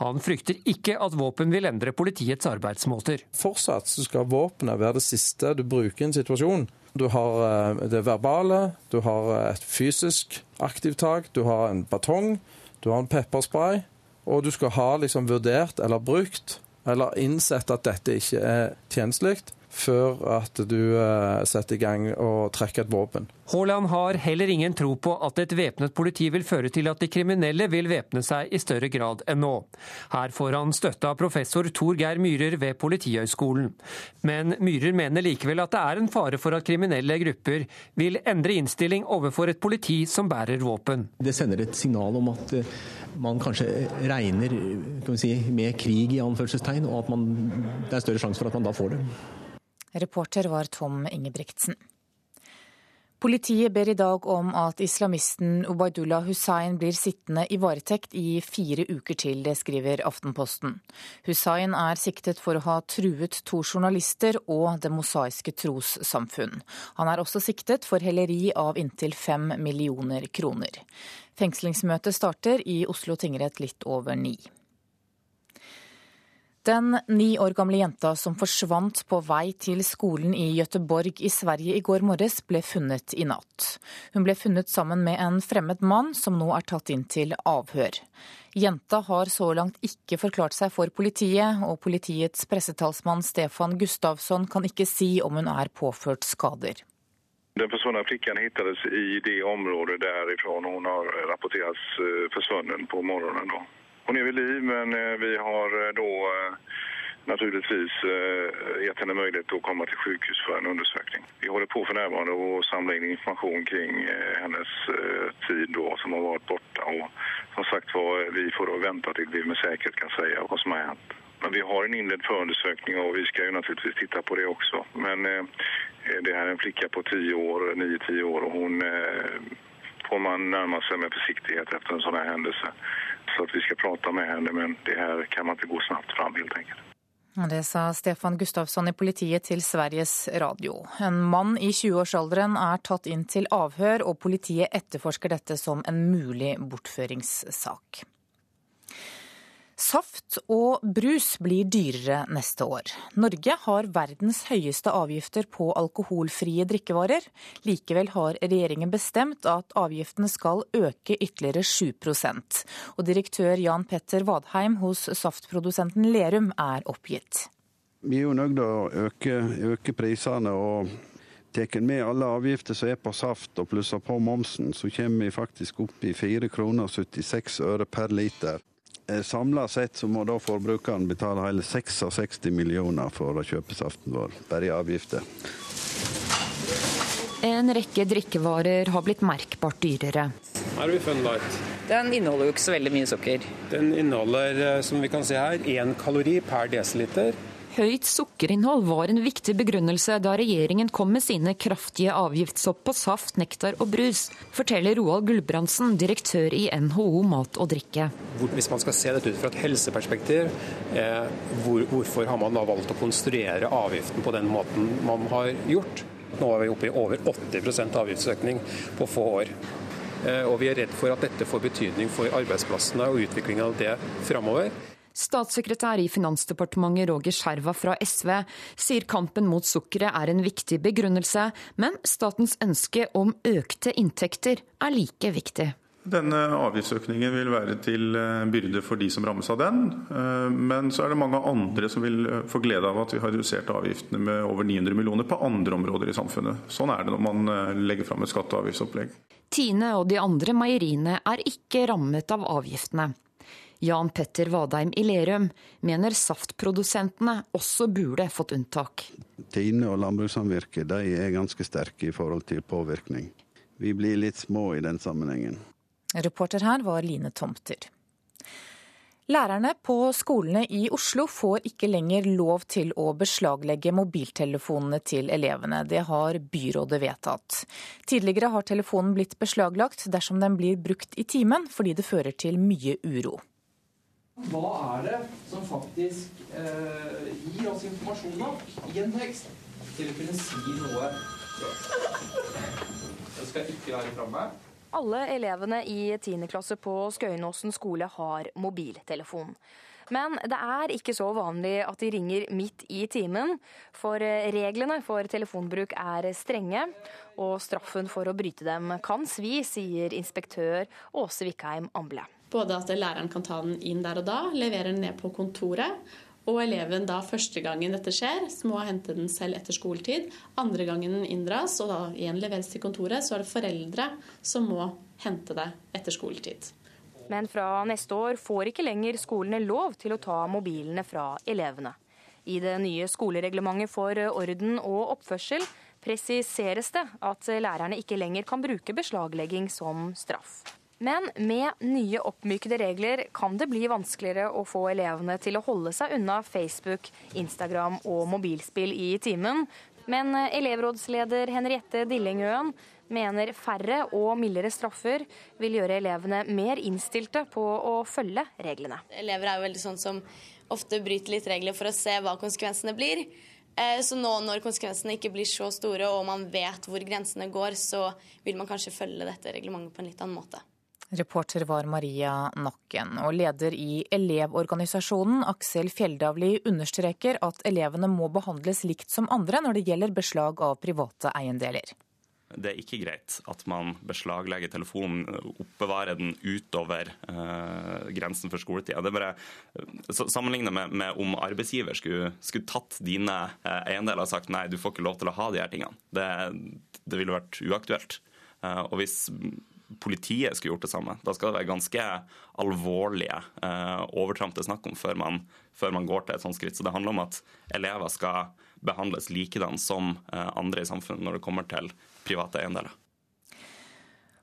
Han frykter ikke at våpen vil endre politiets arbeidsmåter. Fortsatt så skal våpenet være det siste du bruker i en situasjon. Du har eh, det verbale, du har et fysisk aktivt tak, du har en batong, du har en pepperspray, og du skal ha liksom vurdert eller brukt eller innsett at dette ikke er tjenestelig, før at du eh, setter i gang og trekker et våpen. Haaland har heller ingen tro på at et væpnet politi vil føre til at de kriminelle vil væpne seg i større grad enn nå. Her får han støtte av professor Tor Geir Myhrer ved Politihøgskolen. Men Myhrer mener likevel at det er en fare for at kriminelle grupper vil endre innstilling overfor et politi som bærer våpen. Det sender et signal om at eh, man kanskje regner si, med krig i anførselstegn, og at man, det er større sjanse for at man da får det. Reporter var Tom Ingebrigtsen. Politiet ber i dag om at islamisten Ubaydullah Hussain blir sittende i varetekt i fire uker til, det skriver Aftenposten. Hussain er siktet for å ha truet to journalister og Det mosaiske trossamfunn. Han er også siktet for helleri av inntil fem millioner kroner. Fengslingsmøtet starter i Oslo tingrett litt over ni. Den ni år gamle jenta som forsvant på vei til skolen i Gøteborg i Sverige i går morges, ble funnet i natt. Hun ble funnet sammen med en fremmed mann som nå er tatt inn til avhør. Jenta har så langt ikke forklart seg for politiet, og politiets pressetalsmann Stefan Gustavsson kan ikke si om hun er påført skader. Den forsvunne flikken hittades i det området derifra hun har rapportert eh, forsvunnet på morgenen. Da. Hon är vid liv, men eh, vi har eh, då eh, naturligtvis gett henne möjlighet att komma till sjukhus för en undersökning. Vi håller på för närvarande och samla in information kring hennes tid då som har varit borta. Och som sagt var, vi får då vänta till vi med säkerhet kan säga vad som har hänt. Men vi har en inledd förundersökning och vi ska ju naturligtvis titta på det också. Men det här är en flicka på 10 år, 9-10 år och hon får man närma sig med försiktighet efter en sån här händelse. Så vi skal prate med henne, men det her kan man ikke gå snabbt fram helt enkelt. Det sa Stefan Gustavsson i politiet til Sveriges Radio. En mann i 20-årsalderen er tatt inn til avhør, og politiet etterforsker dette som en mulig bortføringssak. Saft og brus blir dyrere neste år. Norge har verdens høyeste avgifter på alkoholfrie drikkevarer. Likevel har regjeringen bestemt at avgiftene skal øke ytterligere 7% Og direktør Jan Petter Vadheim hos saftprodusenten Lerum er oppgitt. Vi er jo nødt til å øke, øke prisene. og Tar med alle avgifter som er på saft og plusser på momsen, så kommer vi faktisk opp i 4 kroner 76 øre per liter. Eh, Samla sett så må da forbrukeren betale hele 66 millioner for å kjøpe saften vår, bare i avgifter. En rekke drikkevarer har blitt merkbart dyrere. Her har vi Fun Light. Den inneholder jo ikke så veldig mye sukker. Den inneholder, eh, som vi kan se her, én kalori per desiliter. Høyt sukkerinnhold var en viktig begrunnelse da regjeringen kom med sine kraftige avgiftshopp på saft, nektar og brus, forteller Roald Gulbrandsen, direktør i NHO mat og drikke. Hvis man skal se dette ut fra et helseperspektiv, eh, hvor, hvorfor har man da valgt å konstruere avgiften på den måten man har gjort? Nå er vi oppe i over 80% avgiftsøkning på få år. Eh, og vi er redd for at dette får betydning for arbeidsplassene og utviklingen av det framover. Statssekretær i Finansdepartementet Roger Skjerva fra SV sier kampen mot sukkeret er en viktig begrunnelse, men statens ønske om økte inntekter er like viktig. Denne avgiftsøkningen vil være til eh, byrde for de som rammes av den. Eh, men så er det mange andre som vil eh, få glede av at vi har redusert avgiftene med over 900 millioner på andre områder i samfunnet. Sånn er det når man legger fram et skatte- og avgiftsopplegg. Tine og de andre meieriene er ikke rammet av avgiftene. Jan Petter Vadheim i Lerum mener saftprodusentene også burde fått unntak. Tine og landbrukssamvirket er ganske sterke i forhold til påvirkning. Vi blir litt små i den sammenhengen. Reporter her var Line Tomter. Lærerne på skolene i Oslo får ikke lenger lov til å beslaglegge mobiltelefonene til elevene. Det har byrådet vedtatt. Tidligere har telefonen blitt beslaglagt dersom den blir brukt i timen, fordi det fører til mye uro. Hva er det som faktisk eh, gir oss informasjon nok i en tekst til å kunne si noe? Det skal ikke være framme. Alle elevene i 10. klasse på Skøyenåsen skole har mobiltelefon. Men det er ikke så vanlig at de ringer midt i timen, for reglene for telefonbruk er strenge, og straffen for å bryte dem kan svi, sier inspektør Åse Vikheim Amble. Både at læreren kan ta den inn der og da, levere den ned på kontoret, og eleven da første gangen dette skjer, så må hente den selv etter skoletid. Andre gangen den inndras og da igjen leveres til kontoret, så er det foreldre som må hente det etter skoletid. Men fra neste år får ikke lenger skolene lov til å ta mobilene fra elevene. I det nye skolereglementet for orden og oppførsel presiseres det at lærerne ikke lenger kan bruke beslaglegging som straff. Men med nye oppmykede regler kan det bli vanskeligere å få elevene til å holde seg unna Facebook, Instagram og mobilspill i timen. Men elevrådsleder Henriette Dillingøen mener færre og mildere straffer vil gjøre elevene mer innstilte på å følge reglene. Elever er jo veldig sånn som ofte bryter litt regler for å se hva konsekvensene blir. Eh, så nå når konsekvensene ikke blir så store og man vet hvor grensene går, så vil man kanskje følge dette reglementet på en litt annen måte. Reporter var Maria Nakken. Og leder i Elevorganisasjonen, Aksel Fjelldavli, understreker at elevene må behandles likt som andre når det gjelder beslag av private eiendeler. Det er ikke greit at man beslaglegger telefonen, oppbevarer den utover eh, grensen for skoletida. Det eh, Sammenlignet med, med, om arbeidsgiver skulle, skulle tatt dine eh, eiendeler og sagt nei, du får ikke lov til å ha de her tingene. Det, det ville vært uaktuelt. Eh, og hvis politiet skulle gjort det samme. Da skal det være ganske alvorlige eh, overtramp det er snakk om før man, før man, går til et sånt skritt. Så det handler om at elever skal behandles likedan som eh, andre i samfunnet når det kommer til private eiendeler.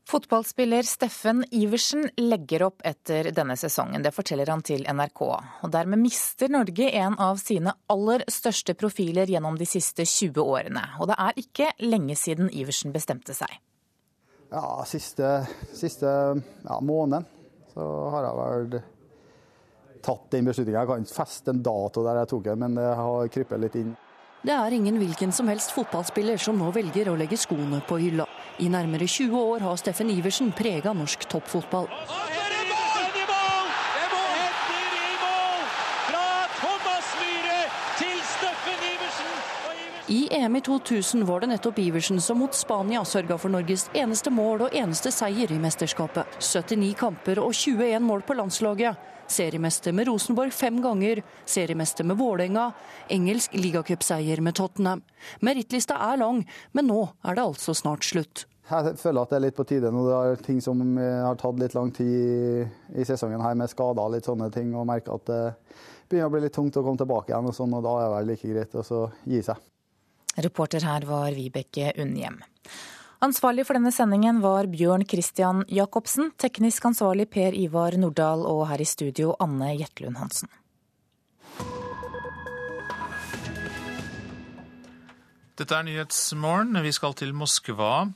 Fotballspiller Steffen Iversen legger opp etter denne sesongen. Det forteller han til NRK. Og Dermed mister Norge en av sine aller største profiler gjennom de siste 20 årene. Og det er ikke lenge siden Iversen bestemte seg. Ja, siste, siste ja, måneden så har jeg vel tatt den beslutninga. Jeg kan ikke feste en dato der jeg tok den, men det har krypet litt inn. Det er ingen hvilken som helst fotballspiller som nå velger å legge skoene på hylla. I nærmere 20 år har Steffen Iversen prega norsk toppfotball. I EM i 2000 var det nettopp Iversen som mot Spania sørga for Norges eneste mål og eneste seier i mesterskapet. 79 kamper og 21 mål på landslaget. Seriemester med Rosenborg fem ganger, seriemester med Vålerenga, engelsk ligacupseier med Tottenham. Merittlista er lang, men nå er det altså snart slutt. Jeg føler at det er litt på tide nå. Det er ting som har tatt litt lang tid i sesongen her, med skader og litt sånne ting, og merker at det begynner å bli litt tungt å komme tilbake igjen, og sånn, og da er det vel like greit å gi seg. Reporter her var Vibeke Unnhjem. Ansvarlig for denne sendingen var Bjørn Christian Jacobsen, teknisk ansvarlig Per Ivar Nordahl og her i studio Anne Jetlund Hansen. Dette er Nyhetsmorgen. Vi skal til Moskva.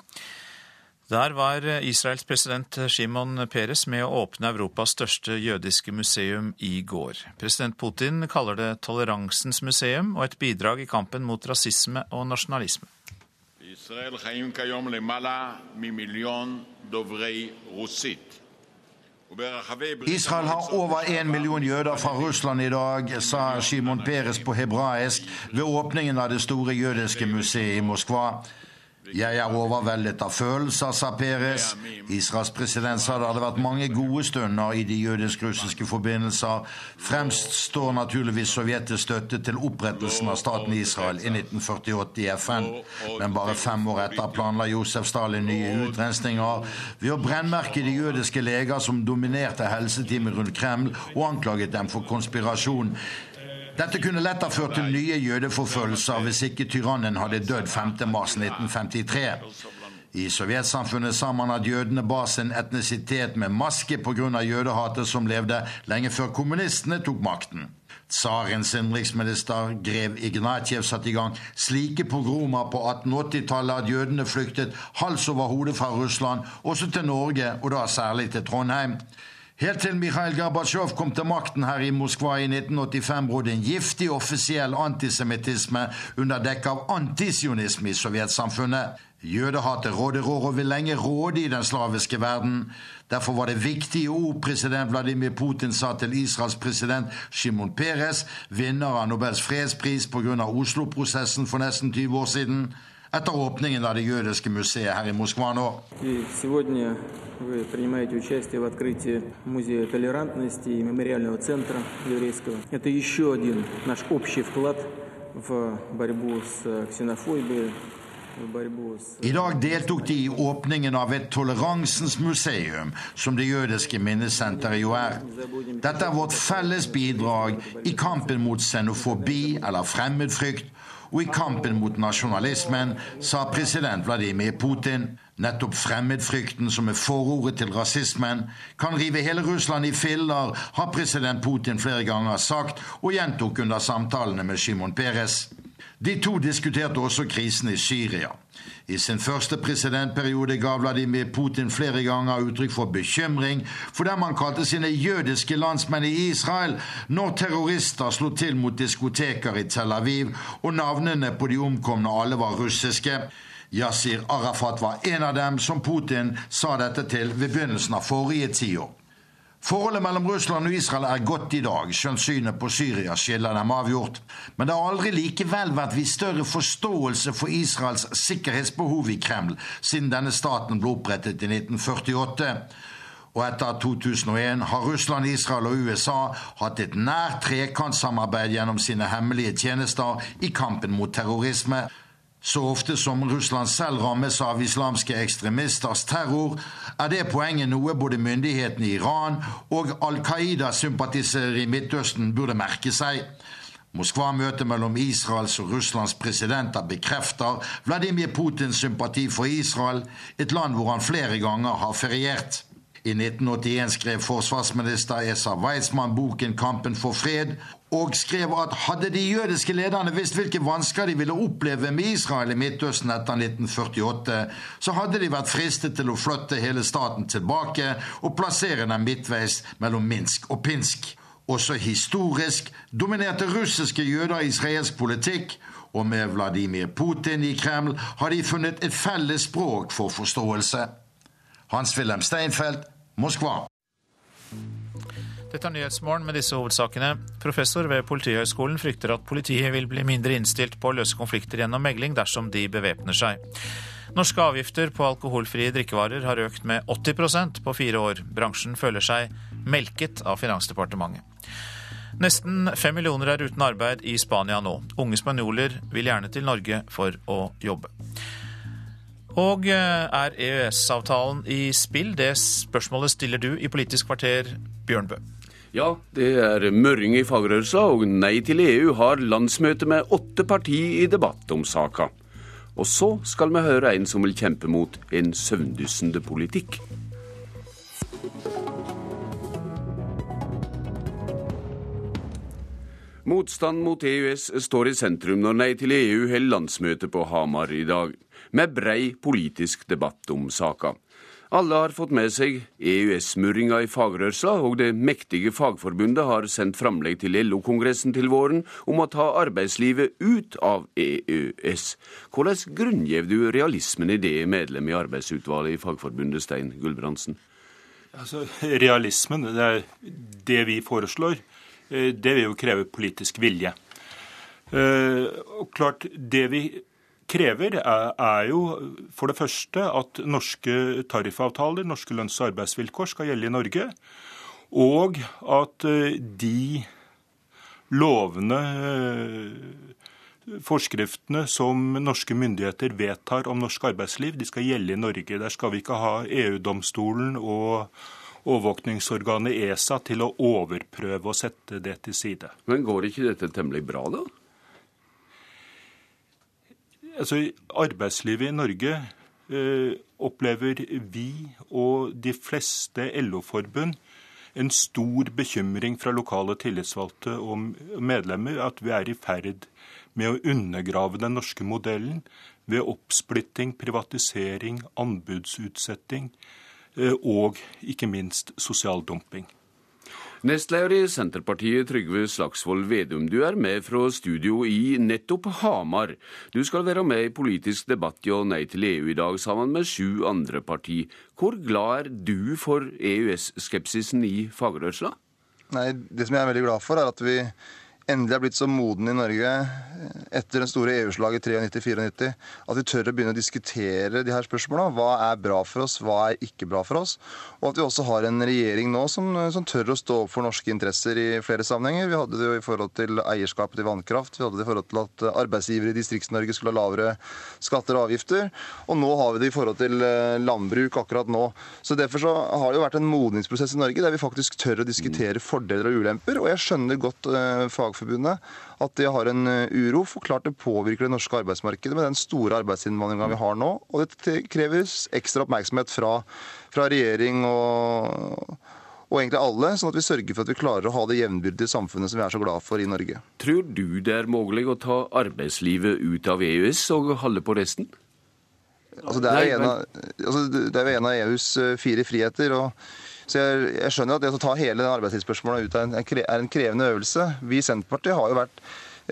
Der var Israels president Shimon Peres med å åpne Europas største jødiske museum i går. President Putin kaller det toleransens museum og et bidrag i kampen mot rasisme og nasjonalisme. בישראל חיים כיום למעלה ממיליון דוברי רוסית. Israel har over én million jøder fra Russland i dag, sa Shimon Peres på hebraisk ved åpningen av det store jødiske museet i Moskva. Jeg er overveldet av følelser, sa Peres. Israels president sa det hadde vært mange gode stunder i de jødisk-russiske forbindelser. Fremst står naturligvis Sovjetets støtte til opprettelsen av staten Israel i 1948 i FN. Men bare fem år etter planla Josef Stalin nye utrensninger ved å brennmerke de jødiske leger som dominerte helseteamet rundt Kreml, og anklaget dem for konspirasjon. Dette kunne lett ha ført til nye jødeforfølgelser hvis ikke tyrannen hadde dødd 5.3.1953. I sovjetsamfunnet sa man at jødene bar sin etnisitet med maske pga. jødehatet som levde lenge før kommunistene tok makten. Tsarens innenriksminister grev Ignatjev satte i gang slike pogromer på 1880-tallet at jødene flyktet hals over hode fra Russland, også til Norge, og da særlig til Trondheim. Helt til Mikhail Gorbatsjov kom til makten her i Moskva i 1985, brodde en giftig offisiell antisemittisme under dekke av antisionisme i sovjetsamfunnet. Jødehatet råder og vil lenge råde i den slaviske verden. Derfor var det viktige ord president Vladimir Putin sa til Israels president Shimon Peres, vinner av Nobels fredspris pga. Oslo-prosessen for nesten 20 år siden etter åpningen av det jødiske museet her i Moskva nå. Вы принимаете участие в открытии Музея толерантности и мемориального центра еврейского. Это еще один наш общий вклад в борьбу с ксенофобией, i dag deltok de i åpningen av et toleransens museum, som det jødiske minnesenteret jo er. Dette er vårt felles bidrag i kampen mot xenofobi eller fremmedfrykt, og i kampen mot nasjonalismen, sa president Vladimir Putin. Nettopp fremmedfrykten som er forordet til rasismen, kan rive hele Russland i filler, har president Putin flere ganger sagt, og gjentok under samtalene med Shimon Peres. De to diskuterte også krisen i Syria. I sin første presidentperiode ga Vladimir Putin flere ganger uttrykk for bekymring for dem han kalte sine jødiske landsmenn i Israel, når terrorister slo til mot diskoteker i Tel Aviv, og navnene på de omkomne alle var russiske. Yasir Arafat var en av dem som Putin sa dette til ved begynnelsen av forrige tiår. Forholdet mellom Russland og Israel er godt i dag, skjønt synet på Syria skiller dem avgjort. Men det har aldri likevel vært vist større forståelse for Israels sikkerhetsbehov i Kreml siden denne staten ble opprettet i 1948. Og etter 2001 har Russland, Israel og USA hatt et nært trekantsamarbeid gjennom sine hemmelige tjenester i kampen mot terrorisme. Så ofte som Russland selv rammes av islamske ekstremisters terror, er det poenget noe både myndighetene i Iran og Al Qaida-sympatisører i Midtøsten burde merke seg. Moskva-møtet mellom Israels og Russlands presidenter bekrefter Vladimir Putins sympati for Israel, et land hvor han flere ganger har feriert. I 1981 skrev forsvarsminister Esa Weizmann boken 'Kampen for fred', og skrev at hadde de jødiske lederne visst hvilke vansker de ville oppleve med Israel i Midtøsten etter 1948, så hadde de vært fristet til å flytte hele staten tilbake og plassere den midtveis mellom Minsk og Pinsk. Også historisk dominerte russiske jøder israelsk politikk, og med Vladimir Putin i Kreml har de funnet et felles språk for forståelse. Hans-Wilhelm Steinfeld, Moskva. Dette er Nyhetsmorgen med disse hovedsakene. Professor ved Politihøgskolen frykter at politiet vil bli mindre innstilt på å løse konflikter gjennom megling dersom de bevæpner seg. Norske avgifter på alkoholfrie drikkevarer har økt med 80% på fire år. Bransjen føler seg melket av Finansdepartementet. Nesten fem millioner er uten arbeid i Spania nå. Unge spanjoler vil gjerne til Norge for å jobbe. Og eh, er EØS-avtalen i spill? Det spørsmålet stiller du i Politisk kvarter, Bjørnbø. Ja, det er mørring i fagrørelsen, og Nei til EU har landsmøte med åtte partier i debatt om saka. Og så skal vi høre en som vil kjempe mot en søvndyssende politikk. Motstand mot EØS står i sentrum når Nei til EU holder landsmøte på Hamar i dag, med brei politisk debatt om saka. Alle har fått med seg EØS-murringa i fagrørsla, og det mektige fagforbundet har sendt framlegg til LO-kongressen til våren om å ta arbeidslivet ut av EØS. Hvordan grunngjev du realismen i det, medlem i arbeidsutvalget i Fagforbundet, Stein Gulbrandsen? Altså, realismen, det er det vi foreslår, eh, det vil jo kreve politisk vilje. Eh, og klart, det vi krever, er, jo for det første at norske tariffavtaler, norske lønns- og arbeidsvilkår, skal gjelde i Norge. Og at eh, de lovene, eh, forskriftene som norske myndigheter vedtar om norsk arbeidsliv, de skal gjelde i Norge. Der skal vi ikke ha EU-domstolen og overvåkningsorganet ESA til å overprøve og sette det til side. Men går ikke dette temmelig bra, da? Altså, arbeidslivet i Norge eh, opplever vi og de fleste LO-forbund en stor bekymring fra lokale tillitsvalgte og medlemmer at vi er i ferd med å undergrave den norske modellen ved oppsplitting, privatisering, anbudsutsetting eh, og ikke minst sosial dumping. Nestleder i Senterpartiet, Trygve Slagsvold Vedum, du er med fra studio i nettopp Hamar. Du skal være med i politisk debatt i og Nei til EU i dag, sammen med sju andre parti. Hvor glad er du for EØS-skepsisen i fagrørsla? Nei, Det som jeg er veldig glad for, er at vi endelig er blitt så moden i Norge eh, etter den store EU-slaget 93-94 at vi tør å begynne å diskutere de her spørsmåla. Hva er bra for oss, hva er ikke bra for oss? Og at vi også har en regjering nå som, som tør å stå opp for norske interesser i flere sammenhenger. Vi hadde det jo i forhold til eierskapet til vannkraft, vi hadde det i forhold til at arbeidsgivere i Distrikts-Norge skulle ha lavere skatter og avgifter. Og nå har vi det i forhold til eh, landbruk akkurat nå. Så Derfor så har det jo vært en modningsprosess i Norge der vi faktisk tør å diskutere fordeler og ulemper. Og jeg skjønner godt uh, Fagforbundet, at de har en eh, uro. For klart det påvirker det norske arbeidsmarkedet med den store arbeidsinnvandringa vi har nå. Og det kreves ekstra oppmerksomhet fra, fra regjering og og egentlig alle, sånn at vi sørger for at vi klarer å ha det jevnbyrdige samfunnet som vi er så glad for i Norge. Tror du det er mulig å ta arbeidslivet ut av EØS og holde på resten? Altså, det, er jo en altså, en av EUs eh, fire friheter. og så jeg, jeg, skjønner at det å ta hele arbeidstidsspørsmålet ut er en, er en krevende øvelse. Vi i Senterpartiet har jo vært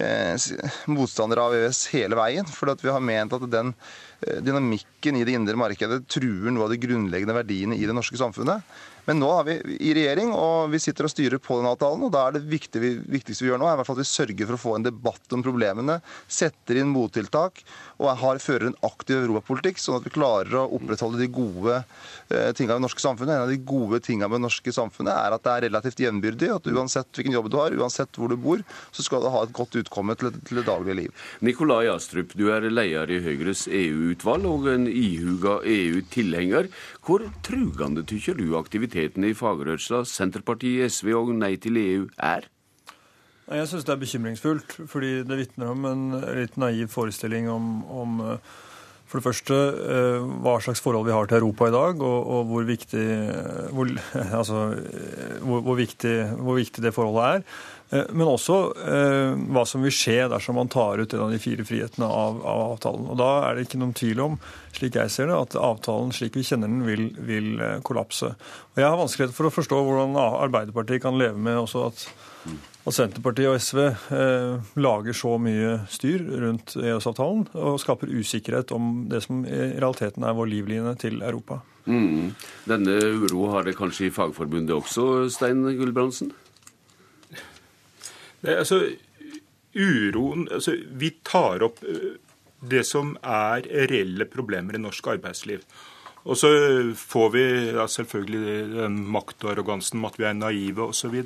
eh, motstandere av EØS hele veien. For vi har ment at den eh, dynamikken i det indre markedet truer noe av de grunnleggende verdiene i det norske samfunnet. Men nå er vi i regjering, og vi sitter og styrer på den avtalen. og Da er det viktige vi, viktigste vi gjør nå, er i hvert fall at vi sørger for å få en debatt om problemene, setter inn mottiltak og har, fører en aktiv europapolitikk, sånn at vi klarer å opprettholde de gode eh, tingene ved norske samfunnet. En av de gode tingene med det norske samfunnet er at det er relativt jevnbyrdig. At uansett hvilken jobb du har, uansett hvor du bor, så skal du ha et godt utkomme til, til det daglige liv. Nikolai Astrup, du er leder i Høyres EU-utvalg og en ihuga EU-tilhenger. Hvor trugende tykker du aktivitetene i fagrørsla, Senterpartiet, SV og Nei til EU er? Jeg syns det er bekymringsfullt, fordi det vitner om en litt naiv forestilling om, om eh, for det første eh, hva slags forhold vi har til Europa i dag, og, og hvor, viktig, hvor, altså, hvor, hvor, viktig, hvor, viktig, det forholdet er. Eh, men også eh, hva som vil skje dersom man tar ut en av de fire frihetene av, av, avtalen. Og Da er det ikke noen tvil om, slik jeg ser det, at avtalen slik vi kjenner den, vil, vil eh, kollapse. Og Jeg har vanskeligheter for å forstå hvordan Arbeiderpartiet kan leve med også at at Senterpartiet og SV eh, lager så mye styr rundt EØS-avtalen og skaper usikkerhet om det som i realiteten er vår livline til Europa. Mm. Denne uro har det kanskje i Fagforbundet også, Stein Gulbrandsen? Det, altså, uroen altså, Vi tar opp eh, det som er reelle problemer i norsk arbeidsliv. Og så får vi ja, selvfølgelig den maktarrogansen med at vi er naive osv.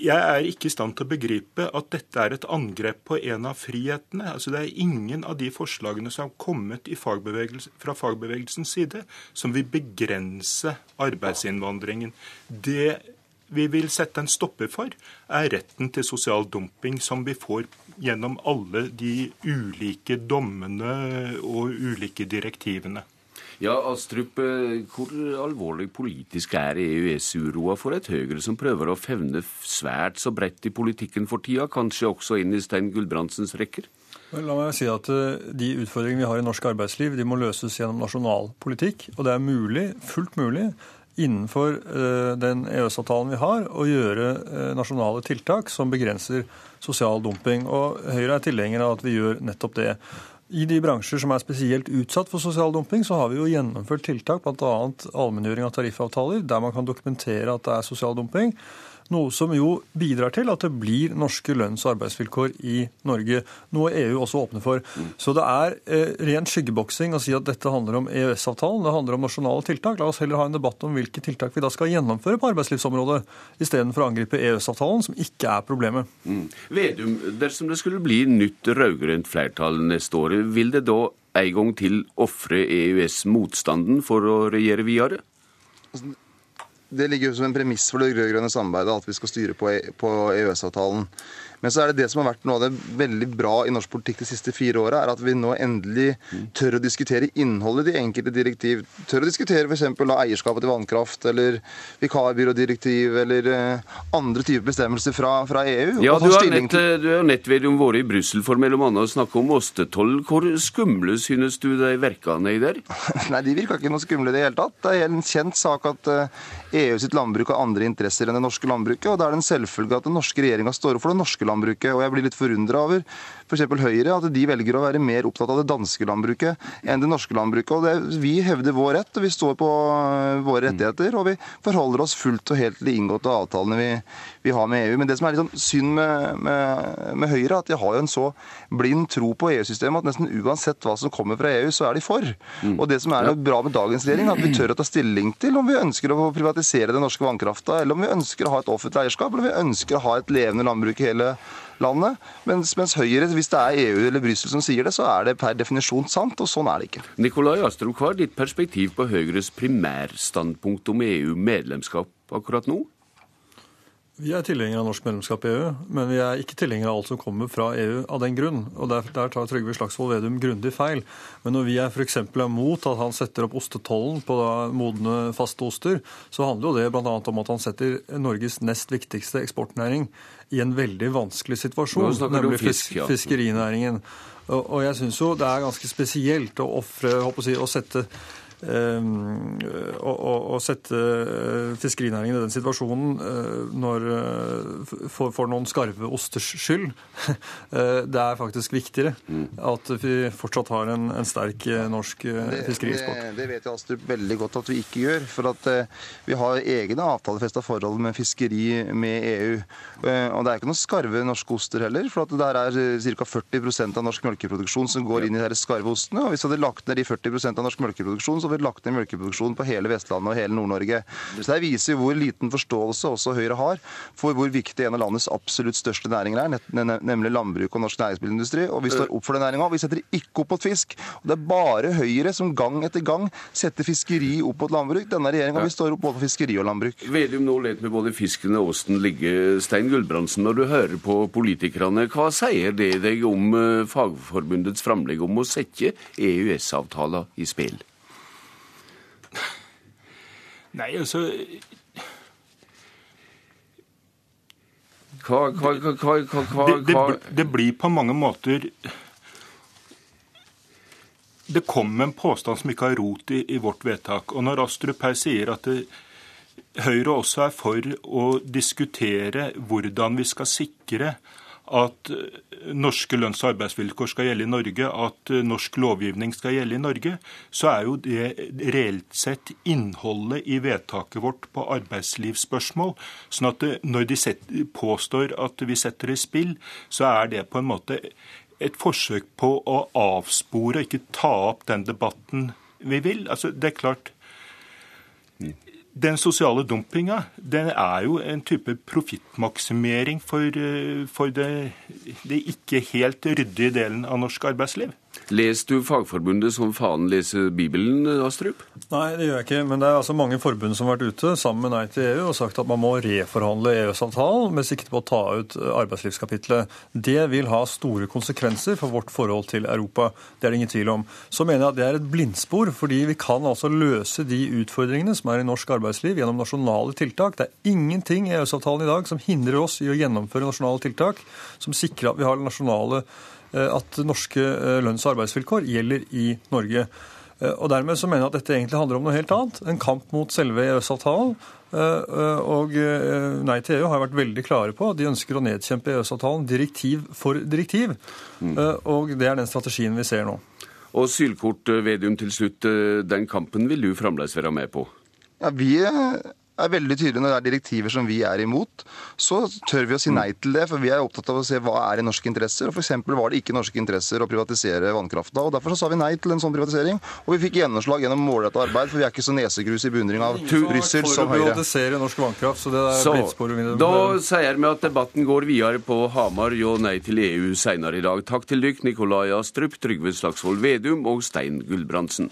Jeg er ikke i stand til å begripe at dette er et angrep på en av frihetene. Altså, det er ingen av de forslagene som har kommet fagbevegelse, fra fagbevegelsens side, som vil begrense arbeidsinnvandringen. Det vi vil sette en stopper for, er retten til sosial dumping, som vi får gjennom alle de ulike dommene og ulike direktivene. Ja, Astrup, eh, hvor alvorlig politisk er EØS-uroa for et Høyre som prøver å fevne svært så bredt i politikken for tida, kanskje også inn i Stein Gulbrandsens rekker? La meg si at eh, De utfordringene vi har i norsk arbeidsliv, de må løses gjennom nasjonal politikk. Og det er mulig, fullt mulig innenfor eh, den EØS-avtalen vi har, å gjøre nasjonale tiltak som begrenser sosial dumping. Og Høyre er tilhenger av at vi gjør nettopp det. I de bransjer som er spesielt utsatt for sosial dumping, så har vi jo gjennomført tiltak, bl.a. allmenngjøring av tariffavtaler, der man kan dokumentere at det er sosial dumping. Noe som jo bidrar til at det blir norske lønns- og arbeidsvilkår i Norge. Noe EU også åpner for. Så det er eh, ren skyggeboksing å si at dette handler om EØS-avtalen. Det handler om nasjonale tiltak. La oss heller ha en debatt om hvilke tiltak vi da skal gjennomføre på arbeidslivsområdet, istedenfor å angripe EØS-avtalen, som ikke er problemet. Mm. Vedum, dersom det skulle bli nytt rød-grønt flertall neste år, vil det da en gang til ofre EØS-motstanden for å regjere videre? Det ligger jo som en premiss for det rød-grønne samarbeidet at vi skal styre på EØS-avtalen. E men så er det det som har vært noe av det veldig bra i norsk politikk de siste fire åra, er at vi nå endelig tør å diskutere innholdet i de enkelte direktiv. Tør å diskutere f.eks. eierskapet til vannkraft, eller vikarbyrådirektiv, eller uh, andre typer bestemmelser fra, fra EU. Ja, du har, nett, du har nettopp vært i Brussel for mellom annet å snakke om ostetoll. Hvor skumle synes du de verkene i der? Nei, de virka ikke noe skumle i det hele tatt. Det er en kjent sak at uh, eh, EU sitt landbruk har andre interesser enn det norske landbruket, og da er det en selvfølge at den norske regjeringa står opp for det norske landbruket. Og jeg blir litt forundra over f.eks. Høyre, at de velger å være mer opptatt av det danske landbruket enn det norske landbruket. Og det, Vi hevder vår rett, og vi står på øh, våre rettigheter. Og vi forholder oss fullt og helt til de inngåtte avtalene vi, vi, har med EU. Men det som er litt sånn synd med, med, med Høyre, at de har jo en så blind tro på EU-systemet at nesten uansett hva som kommer fra EU, så er de for. Mm. Og det som er bra med dagens regjering, er at vi tør å ta stilling til om vi ønsker å privatisere den norske vannkrafta, eller om vi ønsker å ha et offentlig eierskap, eller om vi ønsker å ha et levende landbruk i hele landet. Mens, mens Høyre, hvis det er EU eller Brussel som sier det, så er det per definisjon sant, og sånn er det ikke. Nikolai Astrup, hva er ditt perspektiv på Høyres primærstandpunkt om EU-medlemskap akkurat nå? Vi er tilhengere av norsk medlemskap i EU, men vi er ikke tilhengere av alt som kommer fra EU av den grunn. Og Der, der tar Trygve Slagsvold Vedum grundig feil. Men når vi er f.eks. mot at han setter opp ostetollen på da, modne, faste oster, så handler jo det bl.a. om at han setter Norges nest viktigste eksportnæring i en veldig vanskelig situasjon, nemlig fisk, ja. fiskerinæringen. Og, og jeg syns jo det er ganske spesielt å ofre, si, å sette Ehm, å, å, sette eh, fiskerinæringen i den situasjonen eh, når, eh, for, for, noen skarve osters skyld. Det er faktisk viktigere at vi fortsatt har en, en sterk norsk fiskerieksport. Det, det, det, vet Astrup veldig godt at vi ikke gjør. For at vi har egne avtalefesta forhold med fiskeri med EU. Og det er ikke noen skarve norske oster heller. For at der er ca. 40% av norsk melkeproduksjon som går inn i de skarve ostene. Og hvis vi hadde lagt ned de 40% av norsk melkeproduksjon, så vi lagt ned melkeproduksjonen på hele Vestlandet og hele Nord-Norge. Så Det viser hvor liten forståelse også Høyre har for hvor viktig en av landets absolutt største næringer er, nemlig landbruk og norsk næringsmiddelindustri. Og vi står opp for den næringa. Vi setter ikke opp mot fisk. Og Det er bare Høyre som gang etter gang setter fiskeri opp mot landbruk. Denne regjeringa vil står opp både for fiskeri og landbruk. Vedum nå let med både fisken og osten ligge. Stein Gulbrandsen, når du hører på politikerne, hva sier det deg om eh, Fagforbundets framlegg om å sette EØS-avtalen i spill? Nei, altså hva, hva, hva, hva det, det, det, blir på mange måter Det kom en påstand som ikke har rot i, i vårt vedtak. Og når Astrup her sier at det, Høyre også er for å diskutere hvordan vi skal sikre at eh, norske lønns- og arbeidsvilkår skal gjelde i Norge, at eh, norsk lovgivning skal gjelde i Norge, så er jo det reelt sett innholdet i vedtaket vårt på arbeidslivsspørsmål. Sånn at når de påstår at vi setter i spill, så er det på en måte et forsøk på å avspore og ikke ta opp den debatten vi vil. Altså, det er klart den sosiale dumpinga den er jo en type profittmaksimering for, eh, for det, det ikke helt ryddige delen av norsk arbeidsliv. Leser du Fagforbundet som faen leser Bibelen, Astrup? Nei, det gjør jeg ikke. Men det er altså mange forbund som har vært ute sammen med Nei til EU og sagt at man må reforhandle EØS-avtalen med sikte på å ta ut arbeidslivskapitlet. Det vil ha store konsekvenser for vårt forhold til Europa. Det er det ingen tvil om. Så mener jeg at det er et blindspor, fordi vi kan altså løse de utfordringene som er i norsk arbeidsliv gjennom nasjonale tiltak. Det er ingenting i EØS-avtalen i dag som hindrer oss i å gjennomføre nasjonale tiltak som sikrer at vi har nasjonale at norske eh, lønns- og arbeidsvilkår gjelder i Norge. Eh, og Dermed så mener jeg at dette egentlig handler om noe helt annet. En kamp mot selve EØS-avtalen. Og Nei til EU har vært veldig klare på at de ønsker å nedkjempe EØS-avtalen direktiv for direktiv. Mm. Og det er den strategien vi ser nå. Og Sylkort Vedum til slutt, den kampen vil du fremdeles være med på? Ja, Vi er veldig tydelig når det er direktiver som vi er imot. Så tør vi å si nei til det, for vi er opptatt av å se hva er i norske interesser. og F.eks. var det ikke norske interesser å privatisere vannkrafta. og Derfor så sa vi nei til en sånn privatisering. Og vi fikk gjennomslag gjennom målrettet arbeid, for vi er ikke så nesegrus i beundring av Brussel som Høyre. norsk vannkraft, så det er så, Da sier vi at debatten går videre på Hamar jo nei til EU senere i dag. Takk til dykk, Nikolai Astrup, Trygve Slagsvold Vedum og Stein Gulbrandsen.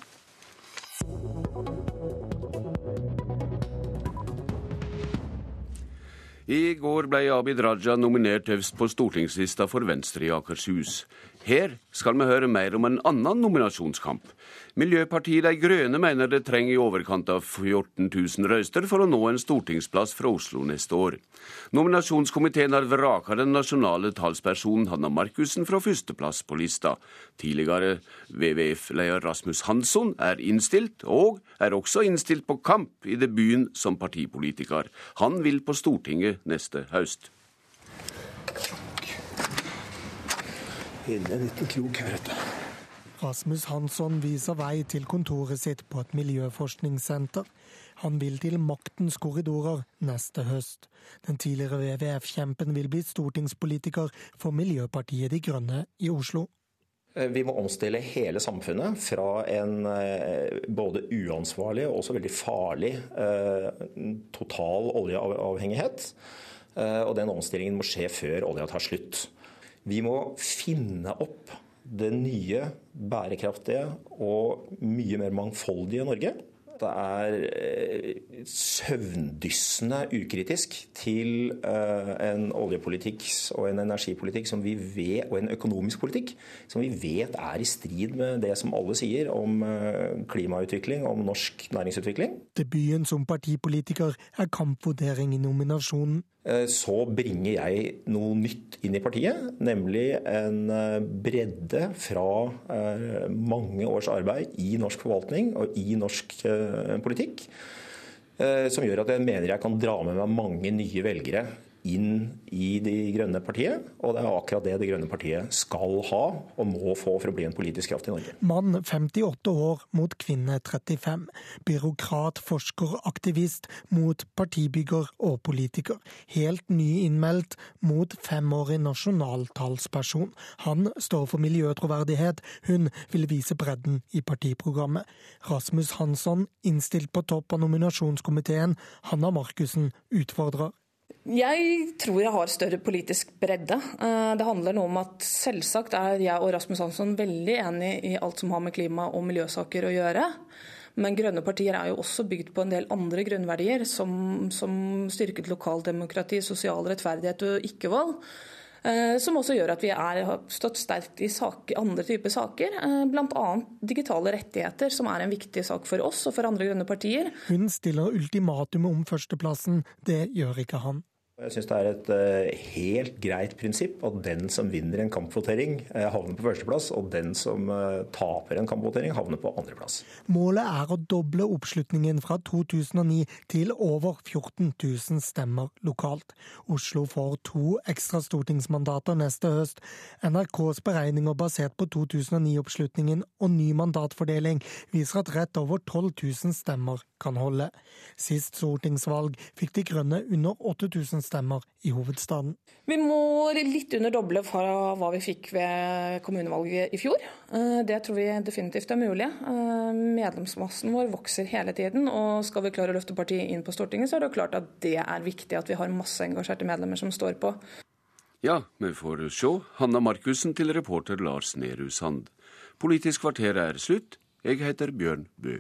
I går ble Abid Raja nominert øverst på stortingslista for Venstre i Akershus. Her skal vi høre mer om en annen nominasjonskamp. Miljøpartiet De Grønne mener det trenger i overkant av 14 000 røyster for å nå en stortingsplass fra Oslo neste år. Nominasjonskomiteen har vraka den nasjonale talspersonen Hanna Markussen fra førsteplass på lista. Tidligere WWF-leder Rasmus Hansson er innstilt, og er også innstilt på kamp i debuten som partipolitiker. Han vil på Stortinget neste høst. Inne en liten krok her, du. Rasmus Hansson viser vei til kontoret sitt på et miljøforskningssenter. Han vil til maktens korridorer neste høst. Den tidligere WWF-kjempen vil bli stortingspolitiker for Miljøpartiet De Grønne i Oslo. Eh, vi må omstille hele samfunnet fra en eh, både uansvarlig og også veldig farlig eh, total oljeavhengighet. Og den omstillingen må skje før olja tar slutt. Vi må finne opp det nye, bærekraftige og mye mer mangfoldige Norge. Det er eh, søvndyssende ukritisk til eh, en oljepolitikk og en energipolitikk vet, og en økonomisk politikk som vi vet er i strid med det som alle sier om eh, klimautvikling, om norsk næringsutvikling. Debuten som partipolitiker er kampvotering i nominasjonen. Eh, så bringer jeg noe nytt inn i partiet, nemlig en eh, bredde fra eh, mange års arbeid i norsk forvaltning og i norsk politikk, som gjør at jeg mener jeg kan dra med meg mange nye velgere inn i De grønne partiet. Og det er akkurat det Det grønne partiet skal ha og må få for å bli en politisk kraft i Norge. Mann 58 år mot kvinne 35. Byråkrat, forsker, aktivist mot partibygger og politiker. Helt nyinnmeldt mot femårig nasjonaltalsperson. Han står for miljøtroverdighet, hun vil vise bredden i partiprogrammet. Rasmus Hansson, innstilt på topp av nominasjonskomiteen. Hanna Markussen utfordrer. Jeg tror jeg har større politisk bredde. Eh, det handler noe om at selvsagt er jeg og Rasmus Hansson veldig enig i alt som har med klima- og miljøsaker å gjøre. Men grønne partier er jo også bygd på en del andre grunnverdier, som, som styrket lokaldemokrati, sosial rettferdighet og ikke-vold. Eh, som også gjør at vi er, har stått sterkt i saker, andre typer saker, eh, bl.a. digitale rettigheter, som er en viktig sak for oss og for andre grønne partier. Hun stiller ultimatum om førsteplassen, det gjør ikke han. Jeg syns det er et uh, helt greit prinsipp at den som vinner en kampvotering, uh, havner på førsteplass, og den som uh, taper en kampvotering, havner på andreplass. Målet er å doble oppslutningen fra 2009 til over 14 000 stemmer lokalt. Oslo får to ekstra stortingsmandater neste høst. NRKs beregninger basert på 2009-oppslutningen og ny mandatfordeling viser at rett over 12 000 stemmer kan holde. Sist stortingsvalg fikk De Grønne under 8000 stemmer i hovedstaden. Vi må litt under doble fra hva vi fikk ved kommunevalget i fjor. Eh, det tror vi definitivt er mulig. Eh, medlemsmassen vår vokser hele tiden, og skal vi klare å løfte partiet inn på Stortinget, så er det klart at det er viktig at vi har masse engasjerte medlemmer som står på. Ja, vi får se. Hanna Markussen til reporter Lars Nehru Sand. Politisk kvarter er slutt. Jeg heter Bjørn Bø.